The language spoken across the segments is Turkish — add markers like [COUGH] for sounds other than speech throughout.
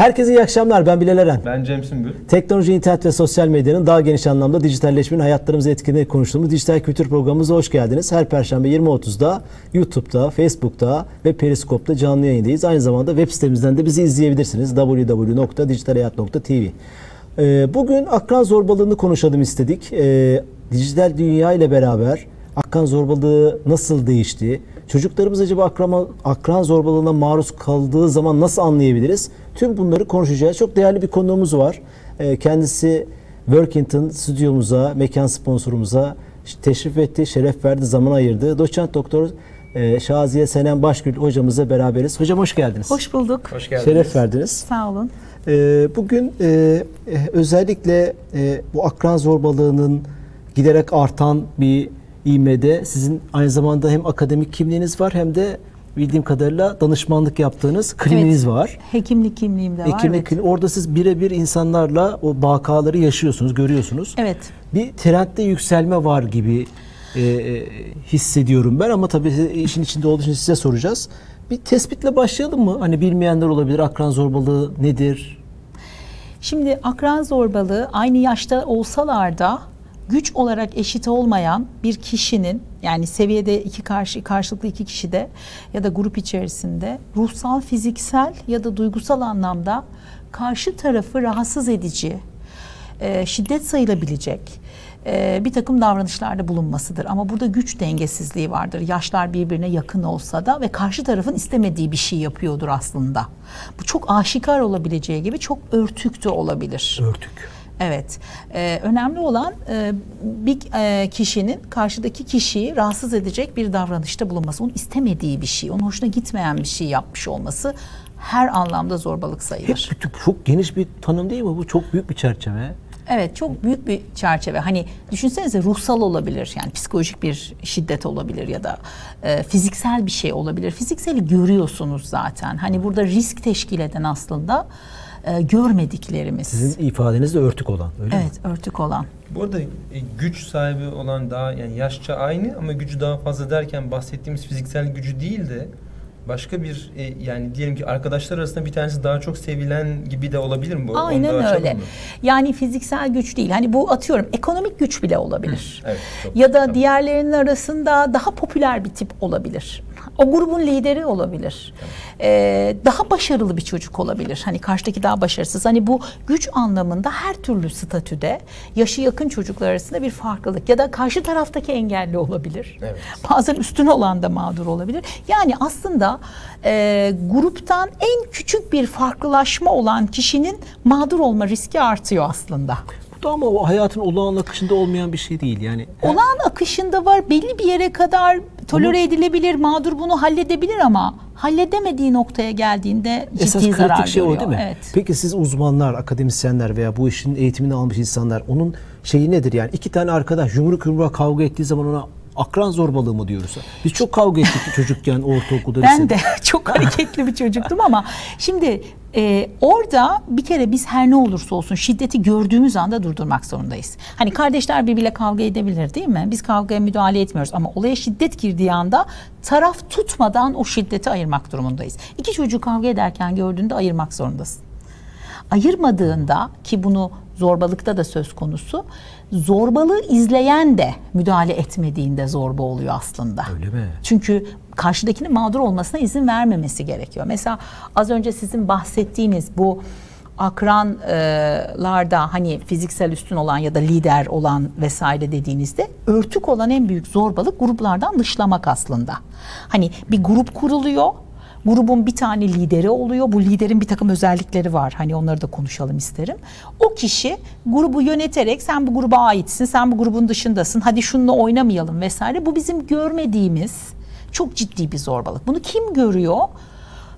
Herkese iyi akşamlar. Ben Bilal Eren. Ben Cem Sümbül. Teknoloji, internet ve sosyal medyanın daha geniş anlamda dijitalleşmenin hayatlarımızı etkilediğini konuştuğumuz dijital kültür programımıza hoş geldiniz. Her perşembe 20.30'da YouTube'da, Facebook'ta ve Periskop'ta canlı yayındayız. Aynı zamanda web sitemizden de bizi izleyebilirsiniz. www.dijitalhayat.tv ee, Bugün akran zorbalığını konuşalım istedik. Ee, dijital dünya ile beraber akran zorbalığı nasıl değişti? Çocuklarımız acaba akran, akran zorbalığına maruz kaldığı zaman nasıl anlayabiliriz? Tüm bunları konuşacağız. Çok değerli bir konuğumuz var. Ee, kendisi Workington stüdyomuza, mekan sponsorumuza teşrif etti, şeref verdi, zaman ayırdı. Doçent Doktor e, Şaziye Senem Başgül hocamızla beraberiz. Hocam hoş geldiniz. Hoş bulduk. Hoş geldiniz. Şeref verdiniz. Sağ olun. Ee, bugün e, e, özellikle bu akran zorbalığının giderek artan bir İM'de sizin aynı zamanda hem akademik kimliğiniz var hem de bildiğim kadarıyla danışmanlık yaptığınız kliniğiniz Evet. var. Hekimlik kimliğim de var. Hekimlik evet. Orada siz birebir insanlarla o bakaları yaşıyorsunuz, görüyorsunuz. Evet. Bir trendde yükselme var gibi e, e, hissediyorum ben ama tabii işin içinde olduğu için size soracağız. Bir tespitle başlayalım mı? Hani bilmeyenler olabilir. Akran zorbalığı nedir? Şimdi akran zorbalığı aynı yaşta olsalar da güç olarak eşit olmayan bir kişinin yani seviyede iki karşı karşılıklı iki kişi de ya da grup içerisinde ruhsal, fiziksel ya da duygusal anlamda karşı tarafı rahatsız edici, e, şiddet sayılabilecek e, bir takım davranışlarda bulunmasıdır. Ama burada güç dengesizliği vardır. Yaşlar birbirine yakın olsa da ve karşı tarafın istemediği bir şey yapıyordur aslında. Bu çok aşikar olabileceği gibi çok örtük de olabilir. Örtük. Evet. Ee, önemli olan e, bir e, kişinin karşıdaki kişiyi rahatsız edecek bir davranışta bulunması. Onun istemediği bir şey, onun hoşuna gitmeyen bir şey yapmış olması her anlamda zorbalık Hep sayılır. bütün- çok geniş bir tanım değil mi? Bu çok büyük bir çerçeve. Evet çok büyük bir çerçeve. Hani düşünsenize ruhsal olabilir yani psikolojik bir şiddet olabilir ya da e, fiziksel bir şey olabilir. Fizikseli görüyorsunuz zaten. Hani burada risk teşkil eden aslında e, görmediklerimiz. Sizin ifadeniz de örtük olan öyle mi? Evet örtük olan. Bu arada e, güç sahibi olan daha yani yaşça aynı ama gücü daha fazla derken bahsettiğimiz fiziksel gücü değil de başka bir e, yani diyelim ki arkadaşlar arasında bir tanesi daha çok sevilen gibi de olabilir mi bu? Aynen öyle. mı? Yani fiziksel güç değil. Hani bu atıyorum ekonomik güç bile olabilir. Evet, çok- ya da tamam. diğerlerinin arasında daha popüler bir tip olabilir. O grubun lideri olabilir. Ee, daha başarılı bir çocuk olabilir. Hani karşıdaki daha başarısız. Hani bu güç anlamında her türlü statüde yaşı yakın çocuklar arasında bir farklılık ya da karşı taraftaki engelli olabilir. Evet. Bazen üstün olan da mağdur olabilir. Yani aslında e, gruptan en küçük bir farklılaşma olan kişinin mağdur olma riski artıyor aslında. Da ama o hayatın olağan akışında olmayan bir şey değil. Yani Olağan akışında var belli bir yere kadar tolere edilebilir, mağdur bunu halledebilir ama halledemediği noktaya geldiğinde ciddi esas zarar kritik şey o görüyor. değil mi? Evet. Peki siz uzmanlar, akademisyenler veya bu işin eğitimini almış insanlar onun şeyi nedir yani? iki tane arkadaş yumruk yumruğa kavga ettiği zaman ona akran zorbalığı mı diyoruz? Biz çok kavga ettik [LAUGHS] çocukken ortaokulda. Ben lisede. de [LAUGHS] çok hareketli bir çocuktum ama şimdi e, orada bir kere biz her ne olursa olsun şiddeti gördüğümüz anda durdurmak zorundayız. Hani kardeşler birbiriyle kavga edebilir değil mi? Biz kavgaya müdahale etmiyoruz ama olaya şiddet girdiği anda taraf tutmadan o şiddeti ayırmak durumundayız. İki çocuğu kavga ederken gördüğünde ayırmak zorundasın. Ayırmadığında ki bunu zorbalıkta da söz konusu zorbalığı izleyen de müdahale etmediğinde zorba oluyor aslında. Öyle mi? Çünkü karşıdakinin mağdur olmasına izin vermemesi gerekiyor. Mesela az önce sizin bahsettiğiniz bu akranlarda hani fiziksel üstün olan ya da lider olan vesaire dediğinizde örtük olan en büyük zorbalık gruplardan dışlamak aslında. Hani bir grup kuruluyor. Grubun bir tane lideri oluyor. Bu liderin bir takım özellikleri var. Hani onları da konuşalım isterim. O kişi grubu yöneterek sen bu gruba aitsin, sen bu grubun dışındasın. Hadi şununla oynamayalım vesaire. Bu bizim görmediğimiz çok ciddi bir zorbalık. Bunu kim görüyor?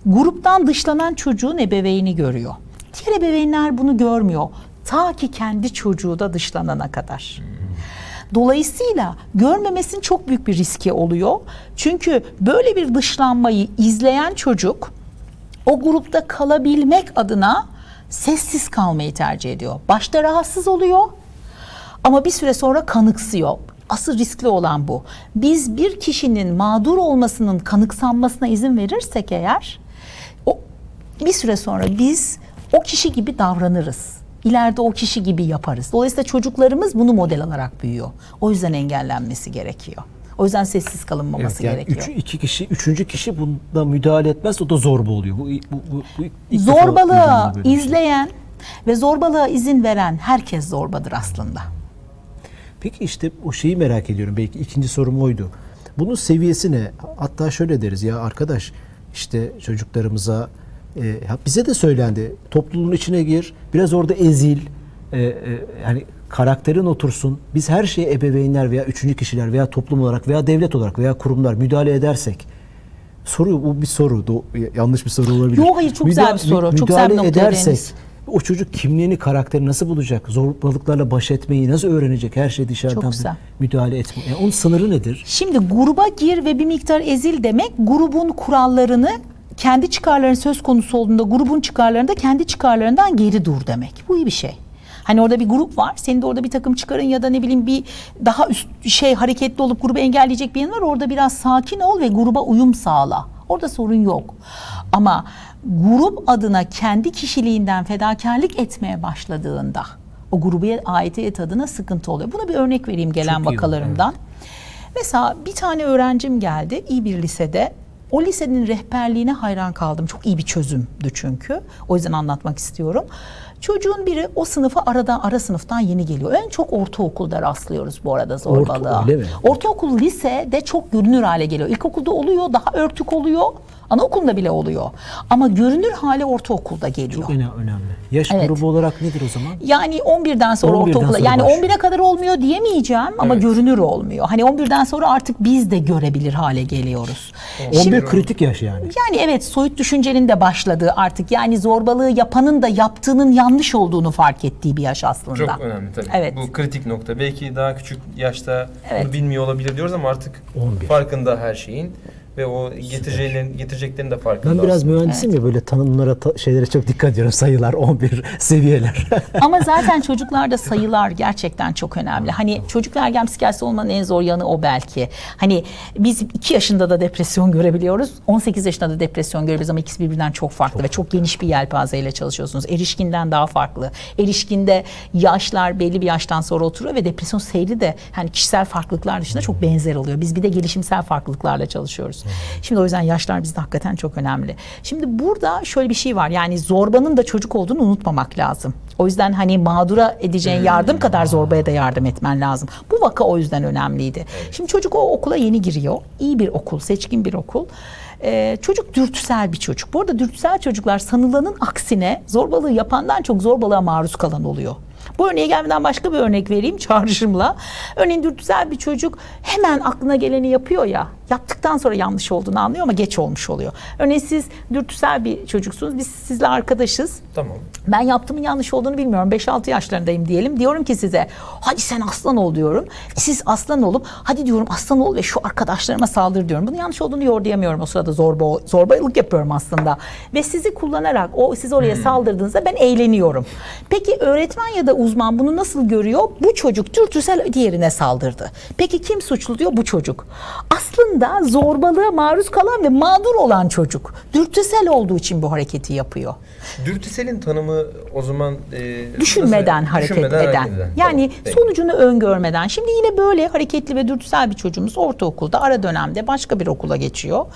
Gruptan dışlanan çocuğun ebeveyni görüyor. Diğer ebeveynler bunu görmüyor. Ta ki kendi çocuğu da dışlanana kadar. Dolayısıyla görmemesinin çok büyük bir riski oluyor. Çünkü böyle bir dışlanmayı izleyen çocuk o grupta kalabilmek adına sessiz kalmayı tercih ediyor. Başta rahatsız oluyor ama bir süre sonra kanıksıyor. Asıl riskli olan bu. Biz bir kişinin mağdur olmasının kanıksanmasına izin verirsek eğer o bir süre sonra biz o kişi gibi davranırız. İleride o kişi gibi yaparız. Dolayısıyla çocuklarımız bunu model alarak büyüyor. O yüzden engellenmesi gerekiyor. O yüzden sessiz kalınmaması yani gerekiyor. üç, iki kişi, üçüncü kişi bunda müdahale etmez o da zorba oluyor. Bu, bu, bu, bu Zorbalığı şey. izleyen ve zorbalığa izin veren herkes zorbadır aslında. Peki işte o şeyi merak ediyorum. Belki ikinci sorum oydu. Bunun seviyesi ne? Hatta şöyle deriz ya arkadaş işte çocuklarımıza e, bize de söylendi. Topluluğun içine gir. Biraz orada ezil. E, e, yani karakterin otursun. Biz her şeye ebeveynler veya üçüncü kişiler veya toplum olarak veya devlet olarak veya kurumlar müdahale edersek soru bu bir soru. Do- yanlış bir soru olabilir. Yo, hayır, çok güzel bir soru. Çok güzel bir müdahale edersek o çocuk kimliğini, karakterini nasıl bulacak? Zorbalıklarla baş etmeyi nasıl öğrenecek? Her şey dışarıdan müdahale etme. Yani onun sınırı nedir? Şimdi gruba gir ve bir miktar ezil demek grubun kurallarını kendi çıkarların söz konusu olduğunda grubun çıkarlarını da kendi çıkarlarından geri dur demek. Bu iyi bir şey. Hani orada bir grup var. Senin de orada bir takım çıkarın ya da ne bileyim bir daha üst şey hareketli olup grubu engelleyecek bir yanın var. Orada biraz sakin ol ve gruba uyum sağla. Orada sorun yok. Ama grup adına kendi kişiliğinden fedakarlık etmeye başladığında o gruba aidiyet adına sıkıntı oluyor. Buna bir örnek vereyim gelen Çok iyi, vakalarımdan. Mesela bir tane öğrencim geldi iyi bir lisede. O lisenin rehberliğine hayran kaldım. Çok iyi bir çözümdü çünkü. O yüzden anlatmak istiyorum. Çocuğun biri o sınıfa aradan ara sınıftan yeni geliyor. En çok ortaokulda rastlıyoruz bu arada zorbalığa. öyle mi? Ortaokul lise de çok görünür hale geliyor. İlkokulda oluyor, daha örtük oluyor. Anaokulunda bile oluyor. Ama görünür hale ortaokulda geliyor. Çok öne- önemli. Yaş Evet. grubu olarak nedir o zaman? Yani 11'den sonra 11'den ortaokula sonra yani başlıyor. 11'e kadar olmuyor diyemeyeceğim ama Evet. görünür olmuyor. Hani 11'den sonra artık biz de görebilir hale geliyoruz. 11 kritik yaş yani. Yani evet soyut düşüncenin de başladığı artık yani zorbalığı yapanın da yaptığının yanlış olduğunu fark ettiği bir yaş aslında. Çok önemli tabii. Evet. Bu kritik nokta. Belki daha küçük yaşta Evet. bunu bilmiyor olabilir diyoruz ama artık 11. farkında her şeyin ve o getireceğinin getireceklerin de farkında. Ben biraz aslında. mühendisim ya böyle tanımlara, ta- şeylere çok dikkat ediyorum. Sayılar 11 seviyeler. [LAUGHS] Ama zaten [LAUGHS] çocuklarda sayılar gerçekten çok önemli. Hani çocuk ergen psikiyatrisi olmanın en zor yanı o belki. Hani biz 2 yaşında da depresyon görebiliyoruz. 18 yaşında da depresyon görebiliyoruz ama ikisi birbirinden çok farklı ve çok geniş bir yelpazeyle çalışıyorsunuz. Erişkinden daha farklı. Erişkinde yaşlar belli bir yaştan sonra oturuyor ve depresyon seyri de hani kişisel farklılıklar dışında çok benzer oluyor. Biz bir de gelişimsel farklılıklarla çalışıyoruz. Şimdi o yüzden yaşlar bizde hakikaten çok önemli. Şimdi burada şöyle bir şey var. Yani zorbanın da çocuk olduğunu unutmamak lazım. O yüzden hani mağdura edeceğin yardım kadar zorbaya da yardım etmen lazım. Bu vaka o yüzden önemliydi. Şimdi çocuk o okula yeni giriyor. İyi bir okul, seçkin bir okul. Ee, çocuk dürtüsel bir çocuk. Bu arada dürtüsel çocuklar sanılanın aksine zorbalığı yapandan çok zorbalığa maruz kalan oluyor. Bu örneğe gelmeden başka bir örnek vereyim çağrışımla. Örneğin dürtüsel bir çocuk hemen aklına geleni yapıyor ya. Yaptıktan sonra yanlış olduğunu anlıyor ama geç olmuş oluyor. Örneğin siz dürtüsel bir çocuksunuz. Biz sizle arkadaşız. Tamam. Ben yaptığımın yanlış olduğunu bilmiyorum. 5-6 yaşlarındayım diyelim. Diyorum ki size hadi sen aslan ol diyorum. Siz aslan olup hadi diyorum aslan ol ve şu arkadaşlarıma saldır diyorum. Bunun yanlış olduğunu yordayamıyorum o sırada zorba zorbalık yapıyorum aslında. Ve sizi kullanarak o siz oraya saldırdığınızda ben eğleniyorum. Peki öğretmen ya da uzman bunu nasıl görüyor? Bu çocuk dürtüsel diğerine saldırdı. Peki kim suçlu diyor? Bu çocuk. Aslında zorbalığa maruz kalan ve mağdur olan çocuk. Dürtüsel olduğu için bu hareketi yapıyor. Dürtüselin tanımı o zaman e, düşünmeden nasıl- hareket düşünmeden eden. hareket eden. Yani Tamam, peki. sonucunu öngörmeden. Şimdi yine böyle hareketli ve dürtüsel bir çocuğumuz ortaokulda ara dönemde başka bir okula geçiyor.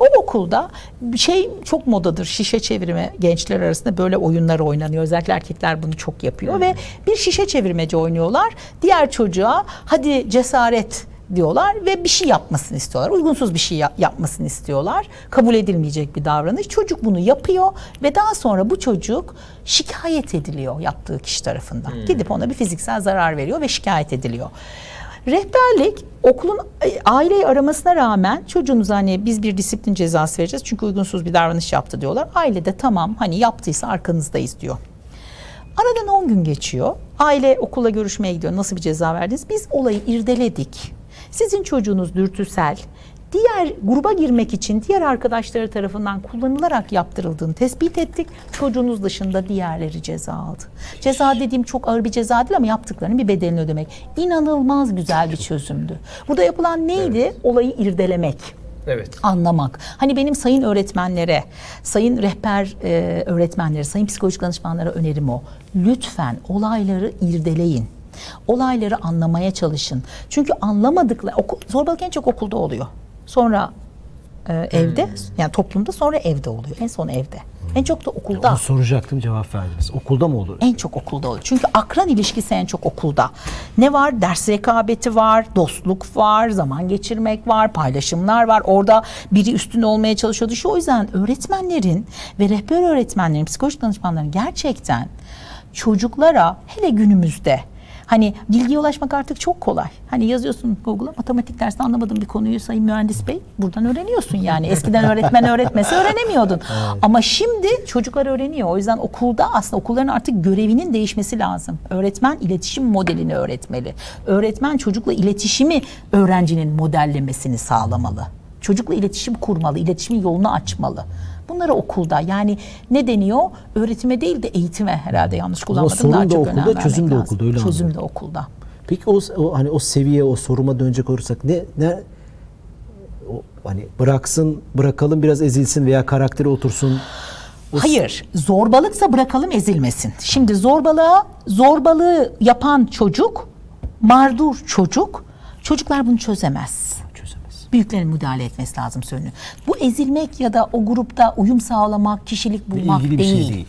O okulda şey çok modadır. Şişe çevirme gençler arasında böyle oyunlar oynanıyor. Özellikle erkekler bunu çok yapıyor ve bir şişe çevirmece oynuyorlar. Diğer çocuğa hadi cesaret diyorlar ve bir şey yapmasını istiyorlar. Uygunsuz bir şey ya- yapmasını istiyorlar. Kabul edilmeyecek bir davranış. Çocuk bunu yapıyor ve daha sonra bu çocuk şikayet ediliyor yaptığı kişi tarafından. Gidip ona bir fiziksel zarar veriyor ve şikayet ediliyor. Rehberlik okulun e, aileyi aramasına rağmen çocuğunuza hani biz bir disiplin cezası vereceğiz çünkü uygunsuz bir davranış yaptı diyorlar. Aile de tamam hani yaptıysa arkanızdayız diyor. Aradan 10 gün geçiyor. Aile okula görüşmeye gidiyor. Nasıl bir ceza verdiniz? Biz olayı irdeledik. Sizin çocuğunuz dürtüsel. Diğer gruba girmek için diğer arkadaşları tarafından kullanılarak yaptırıldığını tespit ettik. Çocuğunuz dışında diğerleri ceza aldı. Ceza dediğim çok ağır bir ceza değil ama yaptıklarının bir bedelini ödemek. İnanılmaz güzel bir çözümdü. Burada yapılan neydi? Olayı irdelemek. Evet. anlamak. Hani benim sayın öğretmenlere, sayın rehber e, öğretmenlere, sayın psikolojik danışmanlara önerim o. Lütfen olayları irdeleyin. Olayları anlamaya çalışın. Çünkü anlamadıkları, okul, zorbalık en çok okulda oluyor. Sonra e, evde, yani toplumda sonra evde oluyor. En son evde. En çok da okulda. Onu soracaktım cevap verdiniz. Okulda mı olur? En çok okulda oluyor. Çünkü akran ilişkisi en çok okulda. Ne var? Ders rekabeti var, dostluk var, zaman geçirmek var, paylaşımlar var. Orada biri üstün olmaya çalışıyor. Şu o yüzden öğretmenlerin ve rehber öğretmenlerin, psikolojik danışmanların gerçekten çocuklara hele günümüzde Hani bilgiye ulaşmak artık çok kolay. Hani yazıyorsun Google'a matematik dersinde anlamadığın bir konuyu sayın mühendis bey buradan öğreniyorsun yani. Eskiden öğretmen öğretmese öğrenemiyordun. [LAUGHS] Ama şimdi çocuklar öğreniyor. O yüzden okulda aslında okulların artık görevinin değişmesi lazım. Öğretmen iletişim modelini öğretmeli. Öğretmen çocukla iletişimi öğrencinin modellemesini sağlamalı. Çocukla iletişim kurmalı, iletişimin yolunu açmalı. Bunları okulda yani ne deniyor? Öğretime değil de eğitime herhalde yanlış kullanmadım. sorun Daha da okulda, çözüm de lazım. okulda, öyle Çözüm anladım. de okulda. Peki o, o hani o seviye, o soruma dönecek olursak ne ne o, hani bıraksın, bırakalım biraz ezilsin veya karakteri otursun. Hayır, zorbalıksa bırakalım ezilmesin. Şimdi zorbalığa, zorbalığı yapan çocuk, mağdur çocuk, çocuklar bunu çözemez. Büyüklerin müdahale etmesi lazım söyleniyor. Bu ezilmek ya da o grupta uyum sağlamak, kişilik bulmak değil. şey değil.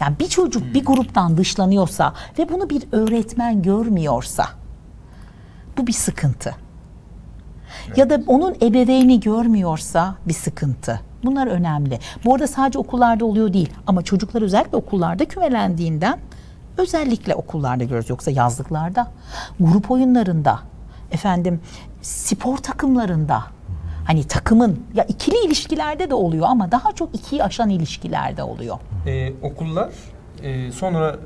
Yani bir çocuk bir gruptan dışlanıyorsa ve bunu bir öğretmen görmüyorsa bu bir sıkıntı. Ya da onun ebeveyni görmüyorsa bir sıkıntı. Bunlar önemli. Bu arada sadece okullarda oluyor değil ama çocuklar özellikle okullarda kümelendiğinden özellikle okullarda görüyoruz. Yoksa yazlıklarda, grup oyunlarında, efendim spor takımlarında hani takımın ya ikili ilişkilerde de oluyor ama daha çok ikiyi aşan ilişkilerde oluyor. Ee, okullar e, sonra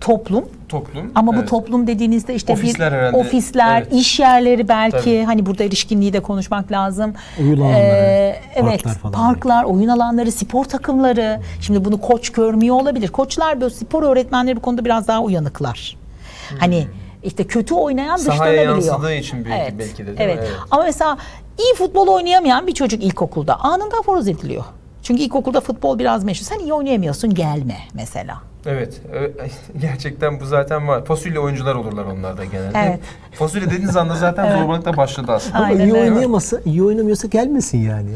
Toplum toplum. Ama bu Evet. toplum dediğinizde işte Ofisler bir herhalde. ofisler, Evet. iş yerleri belki Tabii. hani burada erişkinliği de konuşmak lazım. Oyun alanları, evet, parklar falan parklar, oyun alanları, spor takımları. Şimdi bunu koç görmüyor olabilir. Koçlar böyle spor öğretmenleri bu konuda biraz daha uyanıklar. Hani işte kötü oynayan. Sahaya dışlanabiliyor. yansıdığı için belki- belki de evet. Evet. Ama mesela iyi futbol oynayamayan bir çocuk ilkokulda anında aforoz ediliyor. Çünkü ilkokulda futbol biraz meşhur. Sen iyi oynayamıyorsun gelme mesela. Evet. [LAUGHS] Gerçekten bu zaten var. Fasulye oyuncular olurlar onlar da genelde. Evet. Fasulye dediğiniz anda zaten [LAUGHS] zorbalık da başladı aslında. Ama Aynen iyi oynayamasa, iyi oynamıyorsa gelmesin yani.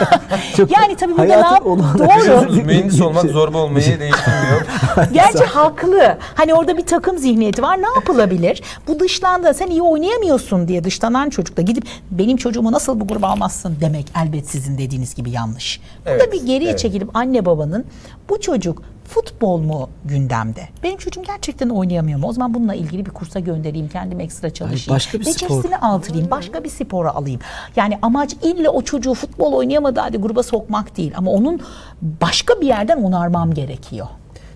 [LAUGHS] Çok Yani tabii burada ne Doğru. mühendis olmak zorba olmayı değiştirmiyor. Gerçi haklı. Hani orada bir takım zihniyeti var. Ne yapılabilir? Bu dışlandı. Sen iyi oynayamıyorsun diye dışlanan çocukla gidip benim çocuğumu nasıl bu gruba almazsın demek elbet sizin dediğiniz gibi yanlış. Burada Evet, bir geriye evet. çekilip anne babanın bu çocuk futbol mu gündemde? Benim çocuğum gerçekten oynayamıyor mu? O zaman bununla ilgili bir kursa göndereyim, kendim ekstra çalışayım. başka bir spor. Becerisini artırayım, başka bir spora alayım. Yani amaç ille o çocuğu futbol oynayamadı hadi gruba sokmak değil. Ama onun başka bir yerden onarmam gerekiyor.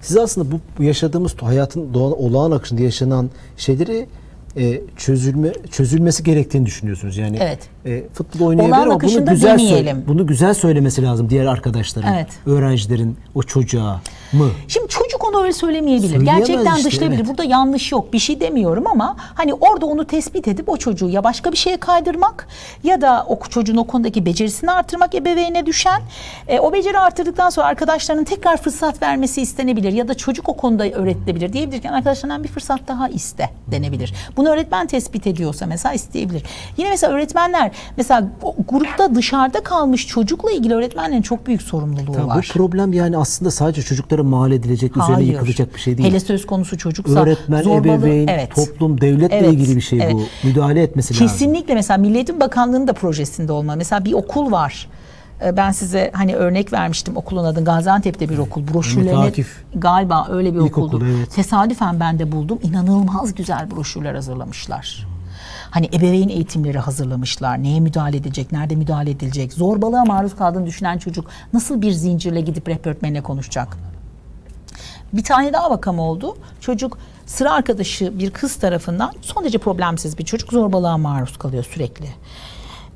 Siz aslında bu, yaşadığımız hayatın doğal, olağan akışında yaşanan şeyleri e, çözülme çözülmesi gerektiğini düşünüyorsunuz. Yani Evet. e, futbol oynayabilir ama bunu güzel söyle- demeyelim. bunu güzel söylemesi lazım diğer arkadaşların, Evet. öğrencilerin, o çocuğa mı? Şimdi çocuk onu öyle söylemeyebilir. Söyleyemez Gerçekten işte, dışlayabilir. evet. Burada yanlış yok. Bir şey demiyorum ama hani orada onu tespit edip o çocuğu ya başka bir şeye kaydırmak ya da o çocuğun o konudaki becerisini artırmak ebeveyne düşen. E, o beceri artırdıktan sonra arkadaşlarının tekrar fırsat vermesi istenebilir ya da çocuk o konuda öğretilebilir. Diyebilir ki arkadaşlarından bir fırsat daha iste denebilir. Bunu öğretmen tespit ediyorsa mesela isteyebilir. Yine mesela öğretmenler mesela grupta dışarıda kalmış çocukla ilgili öğretmenlerin çok büyük sorumluluğu Tabii var. bu problem yani aslında sadece çocuklara mal edilecek, üzerine Hayır. yıkılacak bir şey değil. Hele söz konusu çocuksa Öğretmen, zorbalığı- ebeveyn, evet. toplum, devletle Evet, ilgili bir şey evet. bu. Müdahale etmesi lazım. Kesinlikle mesela Milli Eğitim Bakanlığı'nın da projesinde olma. Mesela bir okul var. Ee, Ben size hani örnek vermiştim okulun adı Gaziantep'te bir okul. Broşürlerini galiba öyle bir İlkokul, okuldu. evet. Tesadüfen ben de buldum. İnanılmaz güzel broşürler hazırlamışlar. Hani ebeveyn eğitimleri hazırlamışlar. Neye müdahale edilecek, nerede müdahale edilecek, zorbalığa maruz kaldığını düşünen çocuk nasıl bir zincirle gidip rehber öğretmenine konuşacak? Bir tane daha vakam oldu. Çocuk sıra arkadaşı bir kız tarafından son derece problemsiz bir çocuk zorbalığa maruz kalıyor sürekli.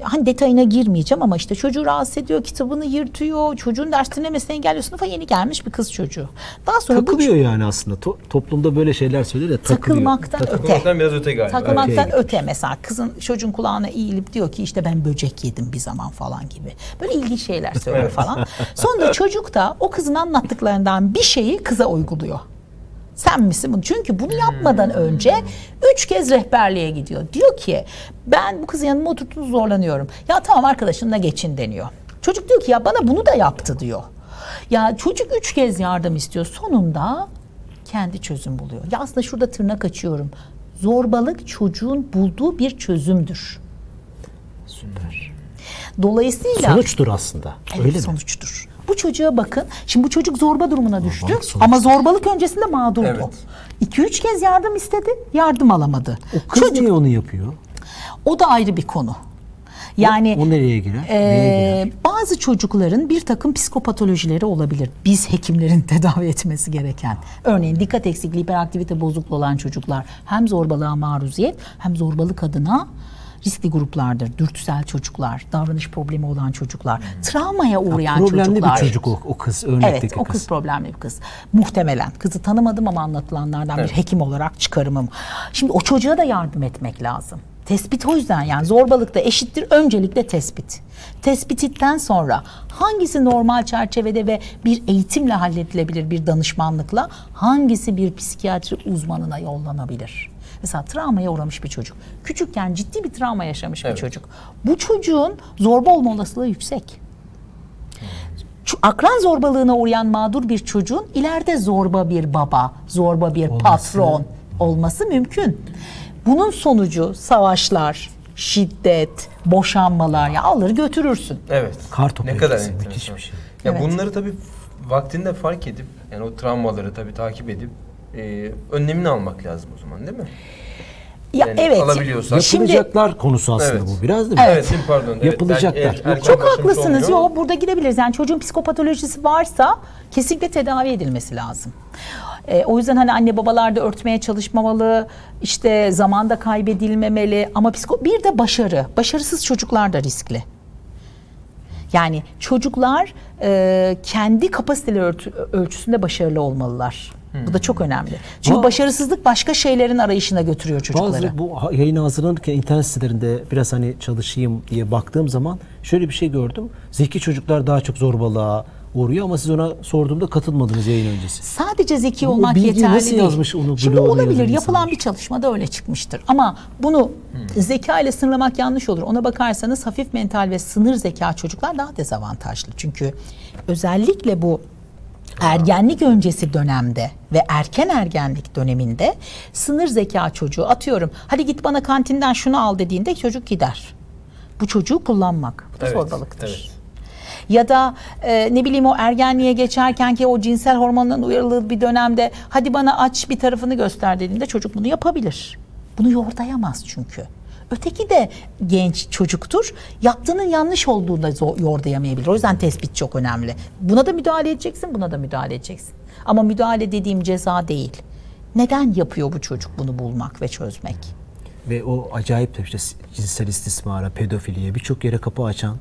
Hani detayına girmeyeceğim ama işte çocuğu rahatsız ediyor, kitabını yırtıyor, çocuğun ders dinlemesini engelliyor. Sınıfa yeni gelmiş bir kız çocuğu. Daha sonra bu Takılıyor yani aslında. To- toplumda böyle şeyler söylüyor da takılıyor. takılmaktan öte. Takılmaktan biraz öte galiba. Takılmaktan Öteye öte mesela kızın çocuğun kulağına eğilip diyor ki işte ben böcek yedim bir zaman falan gibi. Böyle ilginç şeyler söylüyor [LAUGHS] falan. Sonra çocuk da o kızın anlattıklarından bir şeyi kıza uyguluyor. Sen misin bunu? Çünkü bunu yapmadan önce üç kez rehberliğe gidiyor. Diyor ki ben bu kızın yanıma oturtup zorlanıyorum. Ya tamam arkadaşınla geçin deniyor. Çocuk diyor ki ya bana bunu da yaptı diyor. Ya çocuk üç kez yardım istiyor. Sonunda kendi çözüm buluyor. Ya aslında şurada tırnak açıyorum. Zorbalık çocuğun bulduğu bir çözümdür. Süper. Dolayısıyla Sonuçtur aslında. Evet, Öyle mi? sonuçtur. Bu çocuğa bakın. Şimdi bu çocuk zorba durumuna düştü. sonuçtur. Ama zorbalık öncesinde mağdurdu. Evet. 2-3 kez yardım istedi, yardım alamadı. O kız Çocuk niye onu yapıyor? o da ayrı bir konu. Yani O nereye girer? Girer? bazı çocukların bir takım psikopatolojileri olabilir. Biz hekimlerin [LAUGHS] tedavi etmesi gereken. Örneğin dikkat eksikliği, hiperaktivite bozukluğu olan çocuklar hem zorbalığa maruziyet hem zorbalık adına riskli gruplardır. Dürtüsel çocuklar, davranış problemi olan çocuklar, travmaya uğrayan Problemli çocuklar. bir çocuk o, o kız. Örnekteki Evet o kız problemli bir kız. Muhtemelen. Kızı tanımadım ama anlatılanlardan bir hekim olarak çıkarımım. Şimdi o çocuğa da yardım etmek lazım. Tespit o yüzden yani zorbalıkta eşittir öncelikle tespit. Tespititten sonra hangisi normal çerçevede ve bir eğitimle halledilebilir bir danışmanlıkla hangisi bir psikiyatri uzmanına yollanabilir? Mesela travmaya uğramış bir çocuk. Küçükken ciddi bir travma yaşamış bir Evet. çocuk. Bu çocuğun zorba olma olasılığı yüksek. Akran zorbalığına uğrayan mağdur bir çocuğun ileride zorba bir baba, zorba bir patron olması mümkün. Bunun sonucu savaşlar, şiddet, boşanmalar ya alır götürürsün. Evet. Kartopu ne kadar müthiş bir şey. Ya Evet. bunları tabii vaktinde fark edip yani o travmaları tabii takip edip e, önlemini almak lazım o zaman değil mi? Ya Yani evet. alabiliyorsak. Şimdi Yapılacaklar konusu aslında Evet. bu biraz değil mi? Evet, mi? pardon. Evet, Yapılacaklar. er- erken çok haklısınız. Yo burada gidebiliriz. Yani çocuğun psikopatolojisi varsa kesinlikle tedavi edilmesi lazım. Ee, o yüzden hani anne babalar da örtmeye çalışmamalı. işte zamanda kaybedilmemeli ama psiko bir de başarı. Başarısız çocuklar da riskli. Yani çocuklar e, kendi kapasiteleri ölçüsünde başarılı olmalılar. Bu da çok önemli. Çünkü Ama- başarısızlık başka şeylerin arayışına götürüyor çocukları. Bazı bu yayına hazırlanırken internet sitelerinde biraz hani çalışayım diye baktığım zaman şöyle bir şey gördüm. Zeki çocuklar daha çok zorbalığa uğruyor ama siz ona sorduğumda katılmadınız yayın öncesi. Sadece zeki olmak bilgiyi yeterli nasıl değil. yazmış onu Şimdi olabilir. Yapılan insanlar? bir çalışmada öyle çıkmıştır. Ama bunu zeka ile sınırlamak yanlış olur. Ona bakarsanız hafif mental ve sınır zeka çocuklar daha dezavantajlı. Çünkü özellikle bu ergenlik öncesi dönemde ve erken ergenlik döneminde sınır zeka çocuğu atıyorum. Hadi git bana kantinden şunu al dediğinde çocuk gider. Bu çocuğu kullanmak. Bu da Evet, zorbalıktır. evet. Ya da e, ne bileyim o ergenliğe geçerken ki o cinsel hormonların uyarıldığı bir dönemde hadi bana aç bir tarafını göster dediğinde çocuk bunu yapabilir. Bunu yordayamaz çünkü. Öteki de genç çocuktur. Yaptığının yanlış olduğunu da yordayamayabilir. O yüzden tespit çok önemli. Buna da müdahale edeceksin, buna da müdahale edeceksin. Ama müdahale dediğim ceza değil. Neden yapıyor bu çocuk bunu bulmak ve çözmek? Ve o acayip de işte cinsel istismara, pedofiliye birçok yere kapı açan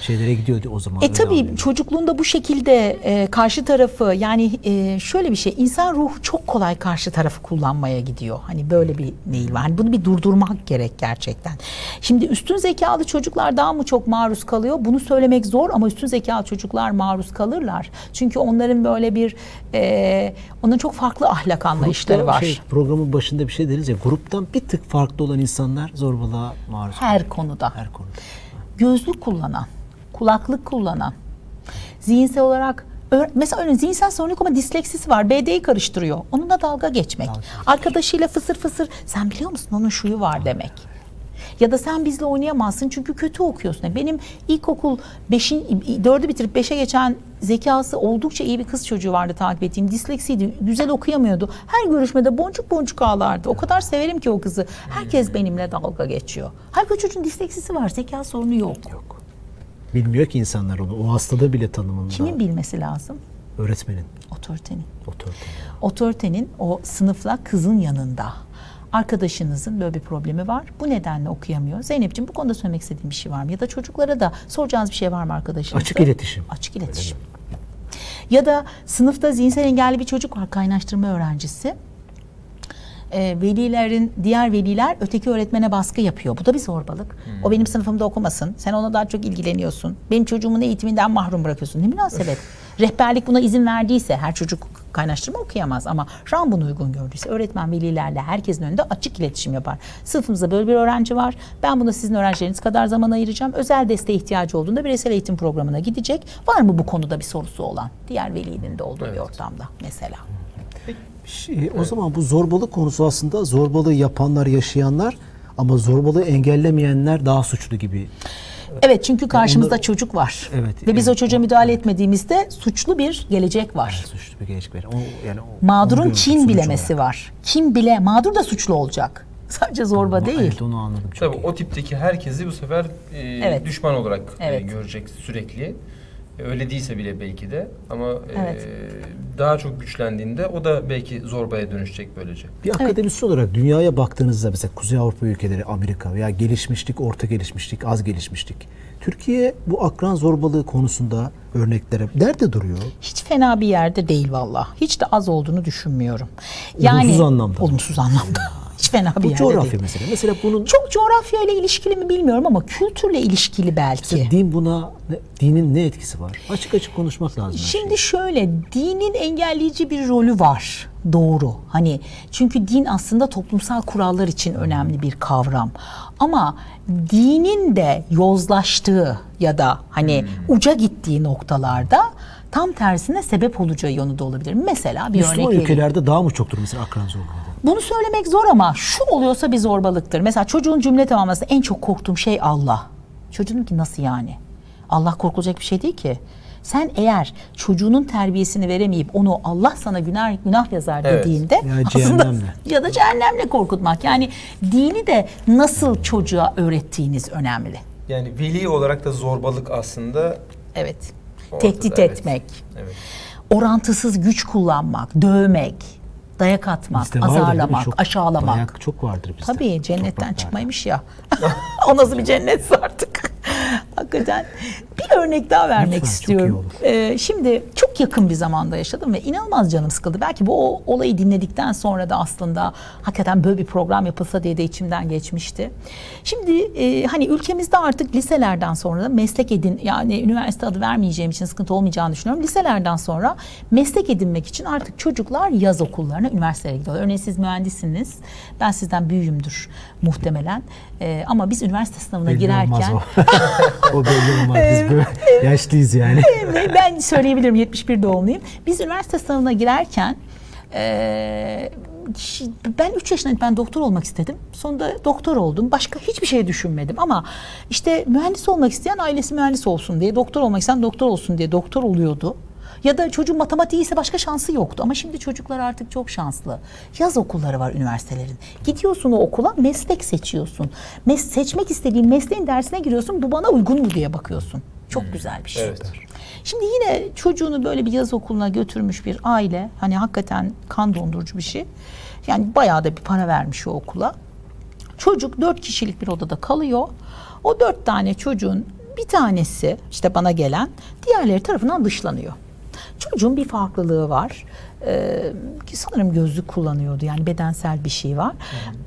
şeylere gidiyordu o zaman. E tabii çocukluğunda bu şekilde e, karşı tarafı yani e, şöyle bir şey insan ruhu çok kolay karşı tarafı kullanmaya gidiyor. Hani böyle bir meyil var. Hani bunu bir durdurmak gerek gerçekten. Şimdi üstün zekalı çocuklar daha mı çok maruz kalıyor? Bunu söylemek zor ama üstün zekalı çocuklar maruz kalırlar. Çünkü onların böyle bir e, onun çok farklı ahlak anlayışları Grupta var. Şey, programın başında bir şey deriz ya gruptan bir tık farklı olan insanlar zorbalığa maruz. Her konuda. Her konuda. gözlük kullanan, kulaklık kullanan, zihinsel olarak mesela örneğin zihinsel sorun yok ama disleksisi var. BD'yi karıştırıyor. Onunla dalga geçmek. Arkadaşıyla fısır fısır sen biliyor musun onun şuyu var demek. Ya da sen bizle oynayamazsın çünkü kötü okuyorsun. Benim ilkokul 5'in 4'ü bitirip 5'e geçen zekası oldukça iyi bir kız çocuğu vardı takip ettiğim. Disleksiydi. Güzel okuyamıyordu. Her görüşmede boncuk boncuk ağlardı. O kadar severim ki o kızı. Herkes benimle dalga geçiyor. Halbuki çocuğun disleksisi var. Zeka sorunu yok. Yok. Bilmiyor ki insanlar onu. O hastalığı bile tanımında. Kimin bilmesi lazım? Öğretmenin. Otoritenin. Otorite. Otoritenin o sınıfla kızın yanında. Arkadaşınızın böyle bir problemi var. Bu nedenle okuyamıyor. Zeynep'ciğim bu konuda söylemek istediğin bir şey var mı? Ya da çocuklara da soracağınız bir şey var mı arkadaşınızda? Açık iletişim. Açık iletişim. Ya da sınıfta zihinsel engelli bir çocuk var kaynaştırma öğrencisi. Ee, velilerin diğer veliler öteki öğretmene baskı yapıyor. Bu da bir zorbalık. O benim sınıfımda okumasın. Sen ona daha çok ilgileniyorsun. Benim çocuğumun eğitiminden mahrum bırakıyorsun. Ne münasebet. Rehberlik buna izin verdiyse her çocuk kaynaştırma okuyamaz ama şu an bunu uygun gördüyse öğretmen velilerle herkesin önünde açık iletişim yapar. Sınıfımızda böyle bir öğrenci var. Ben buna sizin öğrencileriniz kadar zaman ayıracağım. Özel desteğe ihtiyacı olduğunda bireysel eğitim programına gidecek. Var mı bu konuda bir sorusu olan? Diğer velinin de olduğu bir ortamda mesela. Şey, o zaman bu zorbalık konusu aslında zorbalığı yapanlar, yaşayanlar ama zorbalığı engellemeyenler daha suçlu gibi. Evet çünkü karşımızda Onda- çocuk var. Evet, Ve biz evet, o çocuğa müdahale etmediğimizde suçlu bir gelecek var. Suçlu bir gelecek var. O, yani o- Mağdurun sonuç bilemesi olarak. var. Kim bile mağdur da suçlu olacak. [LAUGHS] Sadece zorba Ama değil. Evet onu anladım çok Tabii iyi. o tipteki herkesi bu sefer e, Evet. düşman olarak e, Evet. görecek sürekli. E, öyle değilse bile belki de ama e, Evet. daha çok güçlendiğinde o da belki zorbaya dönüşecek böylece. Bir akademisyen olarak dünyaya baktığınızda mesela Kuzey Avrupa ülkeleri, Amerika veya gelişmişlik, orta gelişmişlik, az gelişmişlik. Türkiye bu akran zorbalığı konusunda örneklere nerede duruyor? Hiç fena bir yerde değil valla. Hiç de az olduğunu düşünmüyorum. Olumsuz anlamda. Olumsuz anlamda. Hiç fena bir Bu yerde coğrafya değil. mesela. Mesela bunun Çok coğrafya ile ilişkili mi bilmiyorum ama kültürle ilişkili belki. mesela din buna dinin ne etkisi var? Açık açık konuşmak lazım. Şimdi şöyle dinin engelleyici bir rolü var. Doğru. Hani çünkü din aslında toplumsal kurallar için önemli bir kavram. Ama dinin de yozlaştığı ya da hani uca gittiği noktalarda tam tersine sebep olacağı yönü de olabilir. Mesela bir Müslüman örnek vereyim. ülkelerde daha mı çoktur mesela akran zorbalığı? Bunu söylemek zor ama şu oluyorsa bir zorbalıktır. Mesela çocuğun cümle tamamlaması en çok korktuğum şey Allah. Çocuğum ki nasıl yani? Allah korkulacak bir şey değil ki. Sen eğer çocuğunun terbiyesini veremeyip onu Allah sana günah günah yazar Evet. dediğinde Ya aslında cehennemle. [LAUGHS] ya da cehennemle korkutmak. Yani dini de nasıl çocuğa öğrettiğiniz önemli. Yani veli olarak da zorbalık aslında Evet. Ortada, Tehdit evet. etmek, evet. orantısız güç kullanmak, dövmek, dayak atmak, Bizde azarlamak, Çok- aşağılamak. Dayak çok vardır bizde. Tabii cennetten çıkmaymış ya. [LAUGHS] o nasıl bir cennetse artık. [LAUGHS] Hakikaten. Bir örnek daha vermek Lütfen, çok istiyorum. olur. Ee, şimdi çok yakın bir zamanda yaşadım ve inanılmaz canım sıkıldı. Belki bu o- olayı dinledikten sonra da aslında hakikaten böyle bir program yapılsa diye de içimden geçmişti. Şimdi e, hani ülkemizde artık liselerden sonra da meslek edin yani üniversite adı vermeyeceğim için sıkıntı olmayacağını düşünüyorum. Liselerden sonra meslek edinmek için artık çocuklar yaz okullarına, üniversitelere gidiyorlar. Örneğin siz mühendissiniz. Ben sizden büyüğümdür muhtemelen. E, ama biz üniversite sınavına Belli girerken [LAUGHS] o. belli olmaz. Biz böyle yaşlıyız yani. Ben söyleyebilirim 71 doğumluyum. Biz üniversite sınavına girerken ben 3 yaşındaydım ben doktor olmak istedim. Sonunda doktor oldum. Başka hiçbir şey düşünmedim ama işte mühendis olmak isteyen ailesi mühendis olsun diye, doktor olmak isteyen doktor olsun diye doktor oluyordu. Ya da çocuğun matematiği ise başka şansı yoktu. Ama şimdi çocuklar artık çok şanslı. Yaz okulları var üniversitelerin. Gidiyorsun o okula meslek seçiyorsun. Mes seçmek istediğin mesleğin dersine giriyorsun. Bu bana uygun mu diye bakıyorsun. Çok güzel bir şey. Evet. Şimdi yine çocuğunu böyle bir yaz okuluna götürmüş bir aile. Hani hakikaten kan dondurucu bir şey. Yani bayağı da bir para vermiş o okula. Çocuk dört kişilik bir odada kalıyor. O dört tane çocuğun bir tanesi işte bana gelen diğerleri tarafından dışlanıyor. Çocuğun bir farklılığı var. Ee, sanırım gözlük kullanıyordu yani bedensel bir şey var.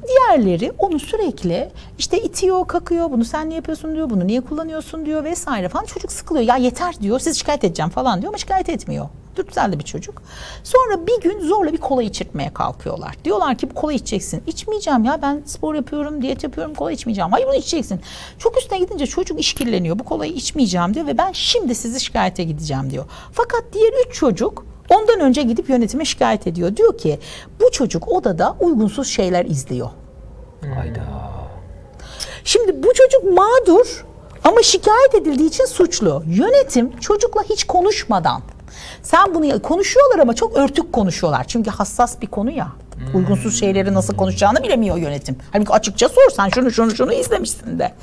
Diğerleri onu sürekli işte itiyor, kakıyor. Bunu sen niye yapıyorsun diyor. Bunu niye kullanıyorsun diyor vesaire falan. Çocuk sıkılıyor. Ya yeter diyor. Siz şikayet edeceğim falan diyor ama şikayet etmiyor. Güzel de bir çocuk. Sonra bir gün zorla bir kola içirtmeye kalkıyorlar. Diyorlar ki bu kola içeceksin. İçmeyeceğim ya ben spor yapıyorum, diyet yapıyorum, kola içmeyeceğim. Hayır bunu içeceksin. Çok üstüne gidince çocuk işkilleniyor. Bu kolayı içmeyeceğim diyor ve ben şimdi sizi şikayete gideceğim diyor. Fakat diğer üç çocuk ondan önce gidip yönetime şikayet ediyor. Diyor ki bu çocuk odada uygunsuz şeyler izliyor. Hayda. Şimdi bu çocuk mağdur ama şikayet edildiği için suçlu. Yönetim çocukla hiç konuşmadan sen bunu konuşuyorlar ama çok örtük konuşuyorlar. Çünkü hassas bir konu ya. Uygunsuz şeyleri nasıl konuşacağını bilemiyor yönetim. Halbuki açıkça sor sen şunu şunu şunu izlemişsin de.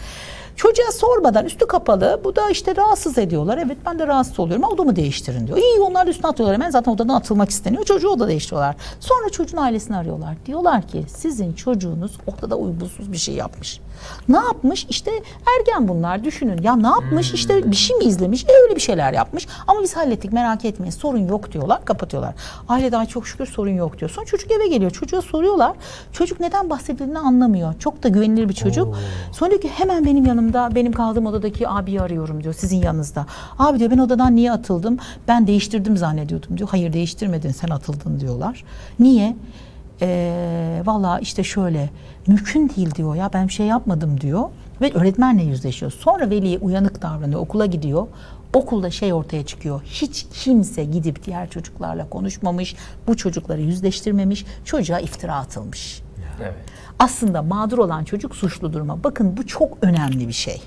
Çocuğa sormadan üstü kapalı bu da işte rahatsız ediyorlar. Evet ben de rahatsız oluyorum odamı değiştirin diyor. İyi onlar da üstüne atıyorlar hemen zaten odadan atılmak isteniyor. Çocuğu oda değiştiriyorlar. Sonra çocuğun ailesini arıyorlar. Diyorlar ki sizin çocuğunuz odada uygunsuz bir şey yapmış. Ne yapmış? İşte ergen bunlar düşünün. Ya ne yapmış? İşte bir şey mi izlemiş? E öyle bir şeyler yapmış. Ama biz hallettik merak etmeyin sorun yok diyorlar kapatıyorlar. Aile daha çok şükür sorun yok diyor. Sonra çocuk eve geliyor. Çocuğa soruyorlar. Çocuk neden bahsedildiğini anlamıyor. Çok da güvenilir bir çocuk. Sonra diyor ki hemen benim yanımda benim kaldığım odadaki abiyi arıyorum diyor sizin yanınızda. Abi diyor ben odadan niye atıldım? Ben değiştirdim zannediyordum diyor. Hayır değiştirmedin sen atıldın diyorlar. Niye? Ee, Valla işte şöyle mümkün değil diyor ya ben bir şey yapmadım diyor ve öğretmenle yüzleşiyor. Sonra veli uyanık davranıyor okula gidiyor. Okulda şey ortaya çıkıyor. Hiç kimse gidip diğer çocuklarla konuşmamış. Bu çocukları yüzleştirmemiş. Çocuğa iftira atılmış. Evet. Aslında mağdur olan çocuk suçlu duruma. Bakın bu çok önemli bir şey.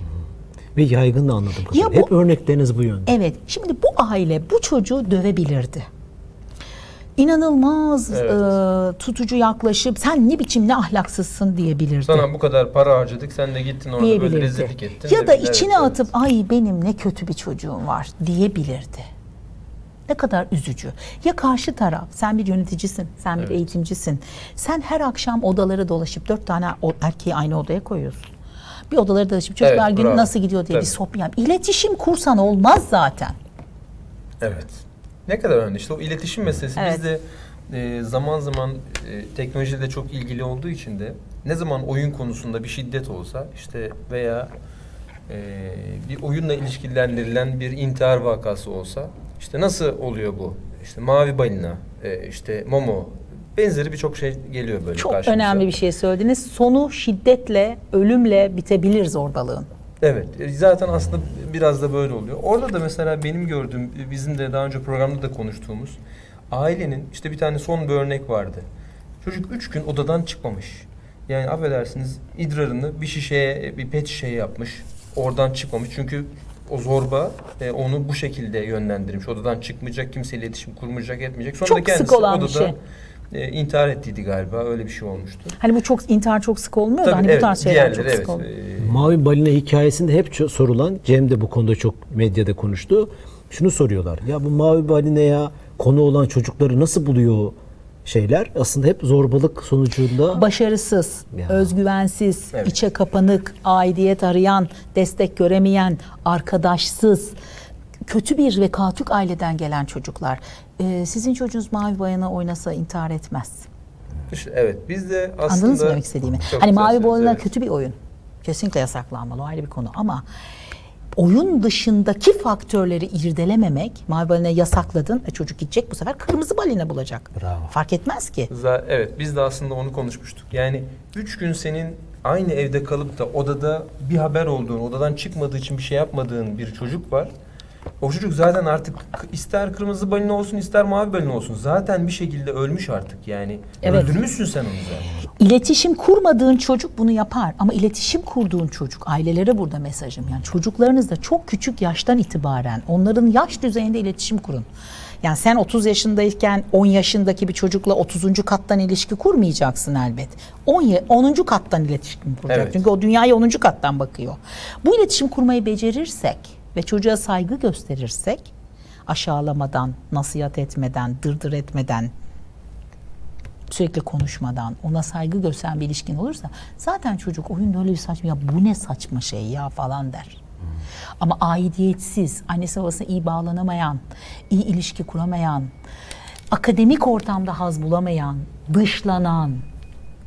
Ve yaygın da anladım. Ya bu- Hep örnekleriniz bu yönde. Evet, şimdi bu aile bu çocuğu dövebilirdi. İnanılmaz Evet. e, tutucu yaklaşıp sen ne biçim ne ahlaksızsın diyebilirdi. Sana bu kadar para harcadık sen de gittin orada böyle rezillik ettin. Ya da Evet, içine evet. atıp ay benim ne kötü bir çocuğum var diyebilirdi. Ne kadar üzücü. Ya karşı taraf, sen bir yöneticisin, sen bir eğitimcisin. Sen her akşam odaları dolaşıp dört tane erkeği aynı odaya koyuyorsun. Bir odaları dolaşıp çocuklar Evet, günü bravo. nasıl gidiyor diye bir Tabii. sohbet yap. İletişim kursan olmaz zaten. Evet. Ne kadar önemli. İşte o iletişim meselesi Evet. bizde e, zaman zaman e, teknolojiyle çok ilgili olduğu için de ne zaman oyun konusunda bir şiddet olsa işte veya e, bir oyunla ilişkilendirilen bir intihar vakası olsa işte nasıl oluyor bu? İşte mavi balina, e, işte Momo benzeri birçok şey geliyor böyle Çok karşımıza. önemli bir şey söylediniz. Sonu şiddetle, ölümle bitebilir zorbalığın. Evet. e, Zaten aslında biraz da böyle oluyor. Orada da mesela benim gördüğüm, bizim de daha önce programda da konuştuğumuz ailenin işte bir tane son bir örnek vardı. Çocuk üç gün odadan çıkmamış. Yani affedersiniz idrarını bir şişeye, bir pet şişeye yapmış. Oradan çıkmamış. Çünkü o zorba e, onu bu şekilde yönlendirmiş. Odadan çıkmayacak, kimseyle iletişim kurmayacak, etmeyecek. Sonra Çok da kendisi sık olan bir odada şey. E, intihar ettiydi galiba. Öyle bir şey olmuştu. Hani bu çok intihar çok sık olmuyor da hani evet, bu tarz şeyler çok diğerleri sık oluyor. e, Mavi balina hikayesinde hep sorulan, Cem de bu konuda çok medyada konuştu. Şunu soruyorlar. Ya bu mavi balinaya konu olan çocukları nasıl buluyor şeyler? Aslında hep zorbalık sonucunda Başarısız, Ya. özgüvensiz, Evet. içe kapanık, aidiyet arayan, destek göremeyen, arkadaşsız, kötü bir ve katuk aileden gelen çocuklar. Ee, sizin çocuğunuz mavi bayana oynasa intihar etmez. Evet biz de aslında Anladınız mı demek istediğimi? Hani mavi boyunlar evet. kötü bir oyun. Kesinlikle yasaklanmalı. O ayrı bir konu ama oyun dışındaki faktörleri irdelememek, mavi balina yasakladın, e çocuk gidecek bu sefer kırmızı balina bulacak. Bravo. Fark etmez ki. Za- Evet biz de aslında onu konuşmuştuk. Yani üç gün senin aynı evde kalıp da odada bir haber olduğun, odadan çıkmadığı için bir şey yapmadığın bir çocuk var. O çocuk zaten artık ister kırmızı balina olsun ister mavi balina olsun. Zaten bir şekilde ölmüş artık yani. Evet. Öldürmüşsün sen onu zaten. İletişim kurmadığın çocuk bunu yapar ama iletişim kurduğun çocuk ailelere burada mesajım yani çocuklarınızla çok küçük yaştan itibaren onların yaş düzeyinde iletişim kurun. Yani sen 30 yaşındayken 10 yaşındaki bir çocukla 30. kattan ilişki kurmayacaksın elbet. 10 ye- 10. kattan iletişim kuracak. Evet. Çünkü o dünyaya 10. kattan bakıyor. Bu iletişim kurmayı becerirsek ve çocuğa saygı gösterirsek aşağılamadan, nasihat etmeden, dırdır etmeden, sürekli konuşmadan, ona saygı gösteren bir ilişkin olursa zaten çocuk oyunda öyle bir saçma ya bu ne saçma şey ya falan der. Ama aidiyetsiz, annesi babasına iyi bağlanamayan, iyi ilişki kuramayan, akademik ortamda haz bulamayan, dışlanan,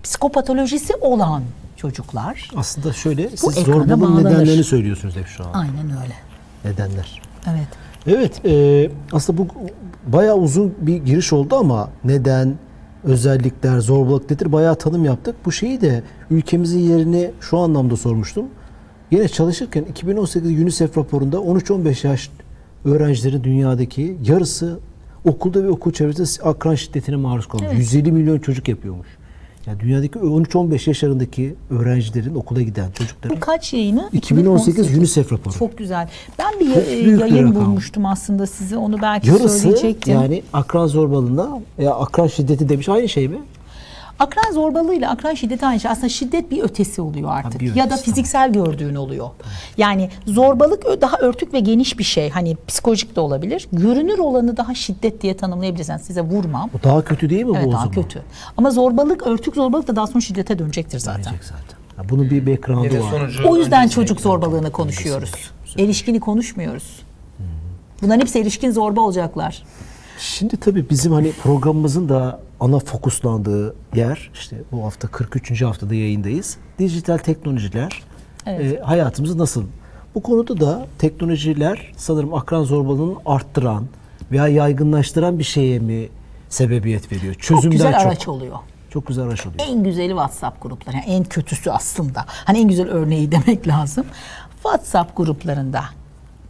psikopatolojisi olan çocuklar aslında şöyle siz zorbalığın nedenlerini söylüyorsunuz hep şu an. aynen öyle. Nedenler. Evet. Evet, e, aslında bu bayağı uzun bir giriş oldu ama neden, özellikler, zorbalık nedir bayağı tanım yaptık. Bu şeyi de ülkemizin yerini şu anlamda sormuştum. Yine çalışırken 2018 UNICEF raporunda 13-15 yaş öğrencilerin dünyadaki yarısı okulda ve okul çevresinde akran şiddetine maruz kalmış. Evet. 150 milyon çocuk yapıyormuş. Yani dünyadaki 13-15 yaşlarındaki öğrencilerin okula giden çocukların Bu kaç yayını? 2018 UNICEF raporu. Çok güzel. Ben bir Çok yayın bulmuştum aslında size. Onu belki Yarısı söyleyecektim. yani akran zorbalığına ya akran şiddeti demiş aynı şey mi? Akran zorbalığıyla akran şiddeti aynı şey. Aslında şiddet bir ötesi oluyor artık. bir ya da ötesi, fiziksel gördüğün oluyor. Yani zorbalık daha örtük ve geniş bir şey. Hani psikolojik de olabilir. Görünür olanı daha şiddet diye tanımlayabilirsen size vurmam. Bu daha kötü değil mi Evet bu o daha zaman? kötü. Ama zorbalık, örtük zorbalık da daha sonra şiddete dönecektir zaten. Diyecek zaten. Ya bunun bir background'u da var. O yüzden çocuk zorbalığını konuşuyoruz. Erişkini konuşmuyoruz. Bunların hepsi erişkin zorba olacaklar. Şimdi tabii bizim hani programımızın da ana fokuslandığı yer işte bu hafta 43. haftada yayındayız. Dijital teknolojiler Evet. e, hayatımızı nasıl? Bu konuda da teknolojiler sanırım akran zorbalığını arttıran veya yaygınlaştıran bir şeye mi sebebiyet veriyor? Çok Çözümler güzel çok. araç oluyor. Çok güzel araç oluyor. En güzeli WhatsApp grupları. Yani en kötüsü aslında. Hani en güzel örneği [LAUGHS] demek lazım. WhatsApp gruplarında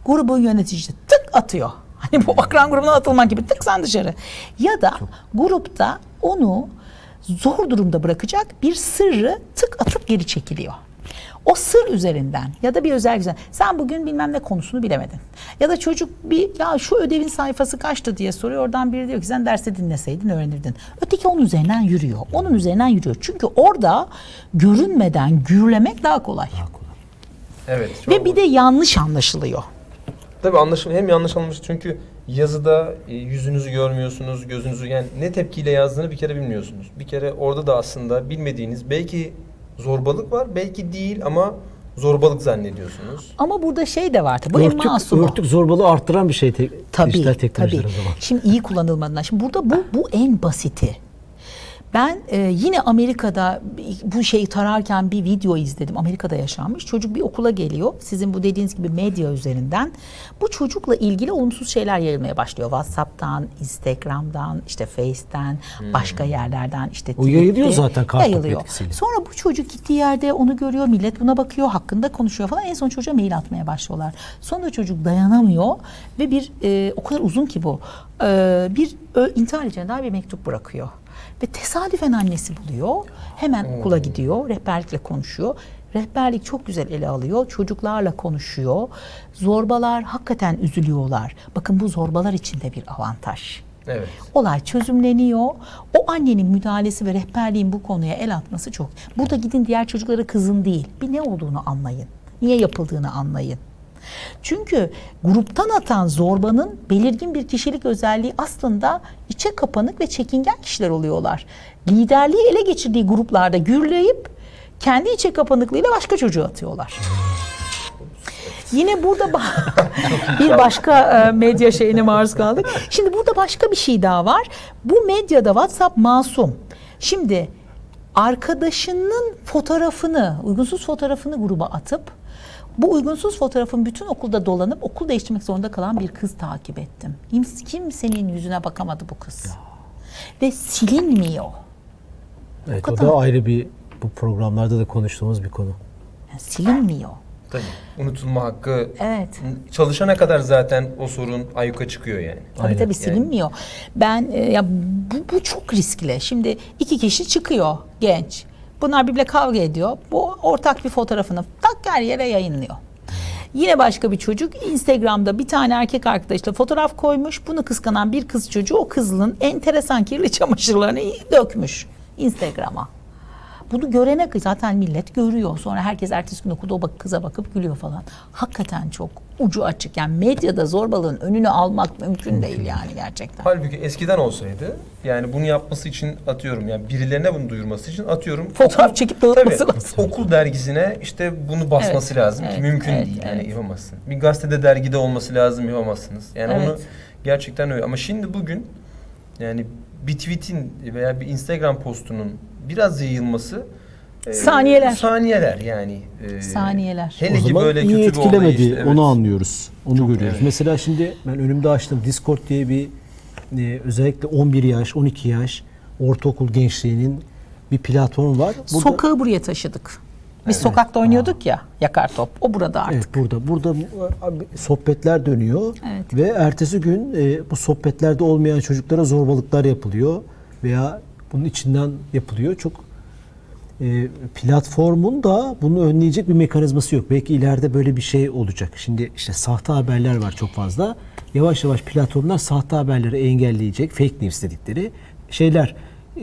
grubun yöneticisi tık atıyor. Hani bu akran grubuna atılmak gibi tık sen dışarı. Ya da grupta onu zor durumda bırakacak bir sırrı tık atıp geri çekiliyor. O sır üzerinden ya da bir özel güzel. Sen bugün bilmem ne konusunu bilemedin. Ya da çocuk bir ya şu ödevin sayfası kaçtı diye soruyor. Oradan biri diyor ki sen dersi dinleseydin öğrenirdin. Öteki onun üzerinden yürüyor. Onun üzerinden yürüyor. Çünkü orada görünmeden gürlemek daha kolay. Evet. çok Ve bir de yanlış anlaşılıyor. Tabii anlaşıl hem yanlış anlamış çünkü yazıda e, yüzünüzü görmüyorsunuz, gözünüzü yani ne tepkiyle yazdığını bir kere bilmiyorsunuz. Bir kere orada da aslında bilmediğiniz belki zorbalık var, belki değil ama zorbalık zannediyorsunuz. Ama burada şey de var tabii. Örtük, masumu. örtük zorbalığı arttıran bir şey te- Tabii, dijital tabii. teknolojiler o zaman. Şimdi iyi kullanılmadığından. Şimdi burada bu bu en basiti. Ben e, yine Amerika'da bu şeyi tararken bir video izledim. Amerika'da yaşanmış. Çocuk bir okula geliyor. Sizin bu dediğiniz gibi medya üzerinden. Bu çocukla ilgili olumsuz şeyler yayılmaya başlıyor. WhatsApp'tan, Instagram'dan, işte Face'ten, başka yerlerden işte O yayılıyor zaten yayılıyor. etkisiyle. Sonra bu çocuk gittiği yerde onu görüyor, millet buna bakıyor, hakkında konuşuyor falan. En son çocuğa mail atmaya başlıyorlar. Sonra çocuk dayanamıyor ve bir e, o kadar uzun ki bu. e, bir ö, intihar edeceğine dair bir mektup bırakıyor. Ve tesadüfen annesi buluyor. Hemen okula gidiyor, rehberlikle konuşuyor. Rehberlik çok güzel ele alıyor. Çocuklarla konuşuyor. Zorbalar hakikaten üzülüyorlar. Bakın bu zorbalar için de bir avantaj. Evet. Olay çözümleniyor. O annenin müdahalesi ve rehberliğin bu konuya el atması çok. Burada gidin diğer çocuklara kızın değil. Bir ne olduğunu anlayın. Niye yapıldığını anlayın. Çünkü gruptan atan zorbanın belirgin bir kişilik özelliği aslında içe kapanık ve çekingen kişiler oluyorlar. Liderliği ele geçirdiği gruplarda gürleyip kendi içe kapanıklığıyla başka çocuğu atıyorlar. Yine burada [LAUGHS] bir başka e, medya şeyine maruz kaldık. Şimdi burada başka bir şey daha var. Bu medyada WhatsApp masum. Şimdi arkadaşının fotoğrafını, uygunsuz fotoğrafını gruba atıp bu uygunsuz fotoğrafın bütün okulda dolanıp okul değiştirmek zorunda kalan bir kız takip ettim. Kim- Kimsenin yüzüne bakamadı bu kız. Ve silinmiyor. Evet o kadar. da ayrı bir bu programlarda da konuştuğumuz bir konu. Yani silinmiyor. Tabii. Unutulma hakkı Evet. çalışana kadar zaten o sorun ayyuka çıkıyor yani. Tabii Aynen. tabii silinmiyor. Ben e, ya bu, bu çok riskli. Şimdi iki kişi çıkıyor genç. Bunlar birbirle kavga ediyor. Bu ortak bir fotoğrafını tak her yere yayınlıyor. Yine başka bir çocuk Instagram'da bir tane erkek arkadaşla fotoğraf koymuş. Bunu kıskanan bir kız çocuğu o kızın enteresan kirli çamaşırlarını [LAUGHS] dökmüş Instagram'a. Bunu görene zaten millet görüyor. Sonra herkes ertesi gün okulda o bak kıza bakıp gülüyor falan. Hakikaten çok ucu açık. Yani medyada zorbalığın önünü almak mümkün değil yani gerçekten. Halbuki eskiden olsaydı yani bunu yapması için atıyorum yani birilerine bunu duyurması için atıyorum. Fotoğraf çekip dağıtması Tabii, lazım. Okul dergisine işte bunu basması Evet, lazım ki evet, mümkün evet, değil yani evet. yapamazsın. Bir gazetede dergide olması lazım yapamazsınız. Yani onu Evet. gerçekten öyle ama şimdi bugün yani bir tweet'in veya bir Instagram postunun biraz yayılması e, Saniyeler. Saniyeler yani. e, Saniyeler. Hele o ki zaman böyle iyi kötü bir etkilemedi. olay işte, evet. Onu anlıyoruz. Onu görüyoruz. evet. Mesela şimdi ben önümde açtım Discord diye bir e, özellikle 11 yaş, 12 yaş ortaokul gençliğinin bir platform var. Burada, Sokağı buraya taşıdık. Biz sokakta oynuyorduk ya yakar top. O burada artık. Evet burada burada e, sohbetler dönüyor Evet. ve ertesi gün e, bu sohbetlerde olmayan çocuklara zorbalıklar yapılıyor veya bunun içinden yapılıyor. Çok e, platformun da bunu önleyecek bir mekanizması yok. Belki ileride böyle bir şey olacak. Şimdi işte sahte haberler var çok fazla. Yavaş yavaş platformlar sahte haberleri engelleyecek, fake news dedikleri şeyler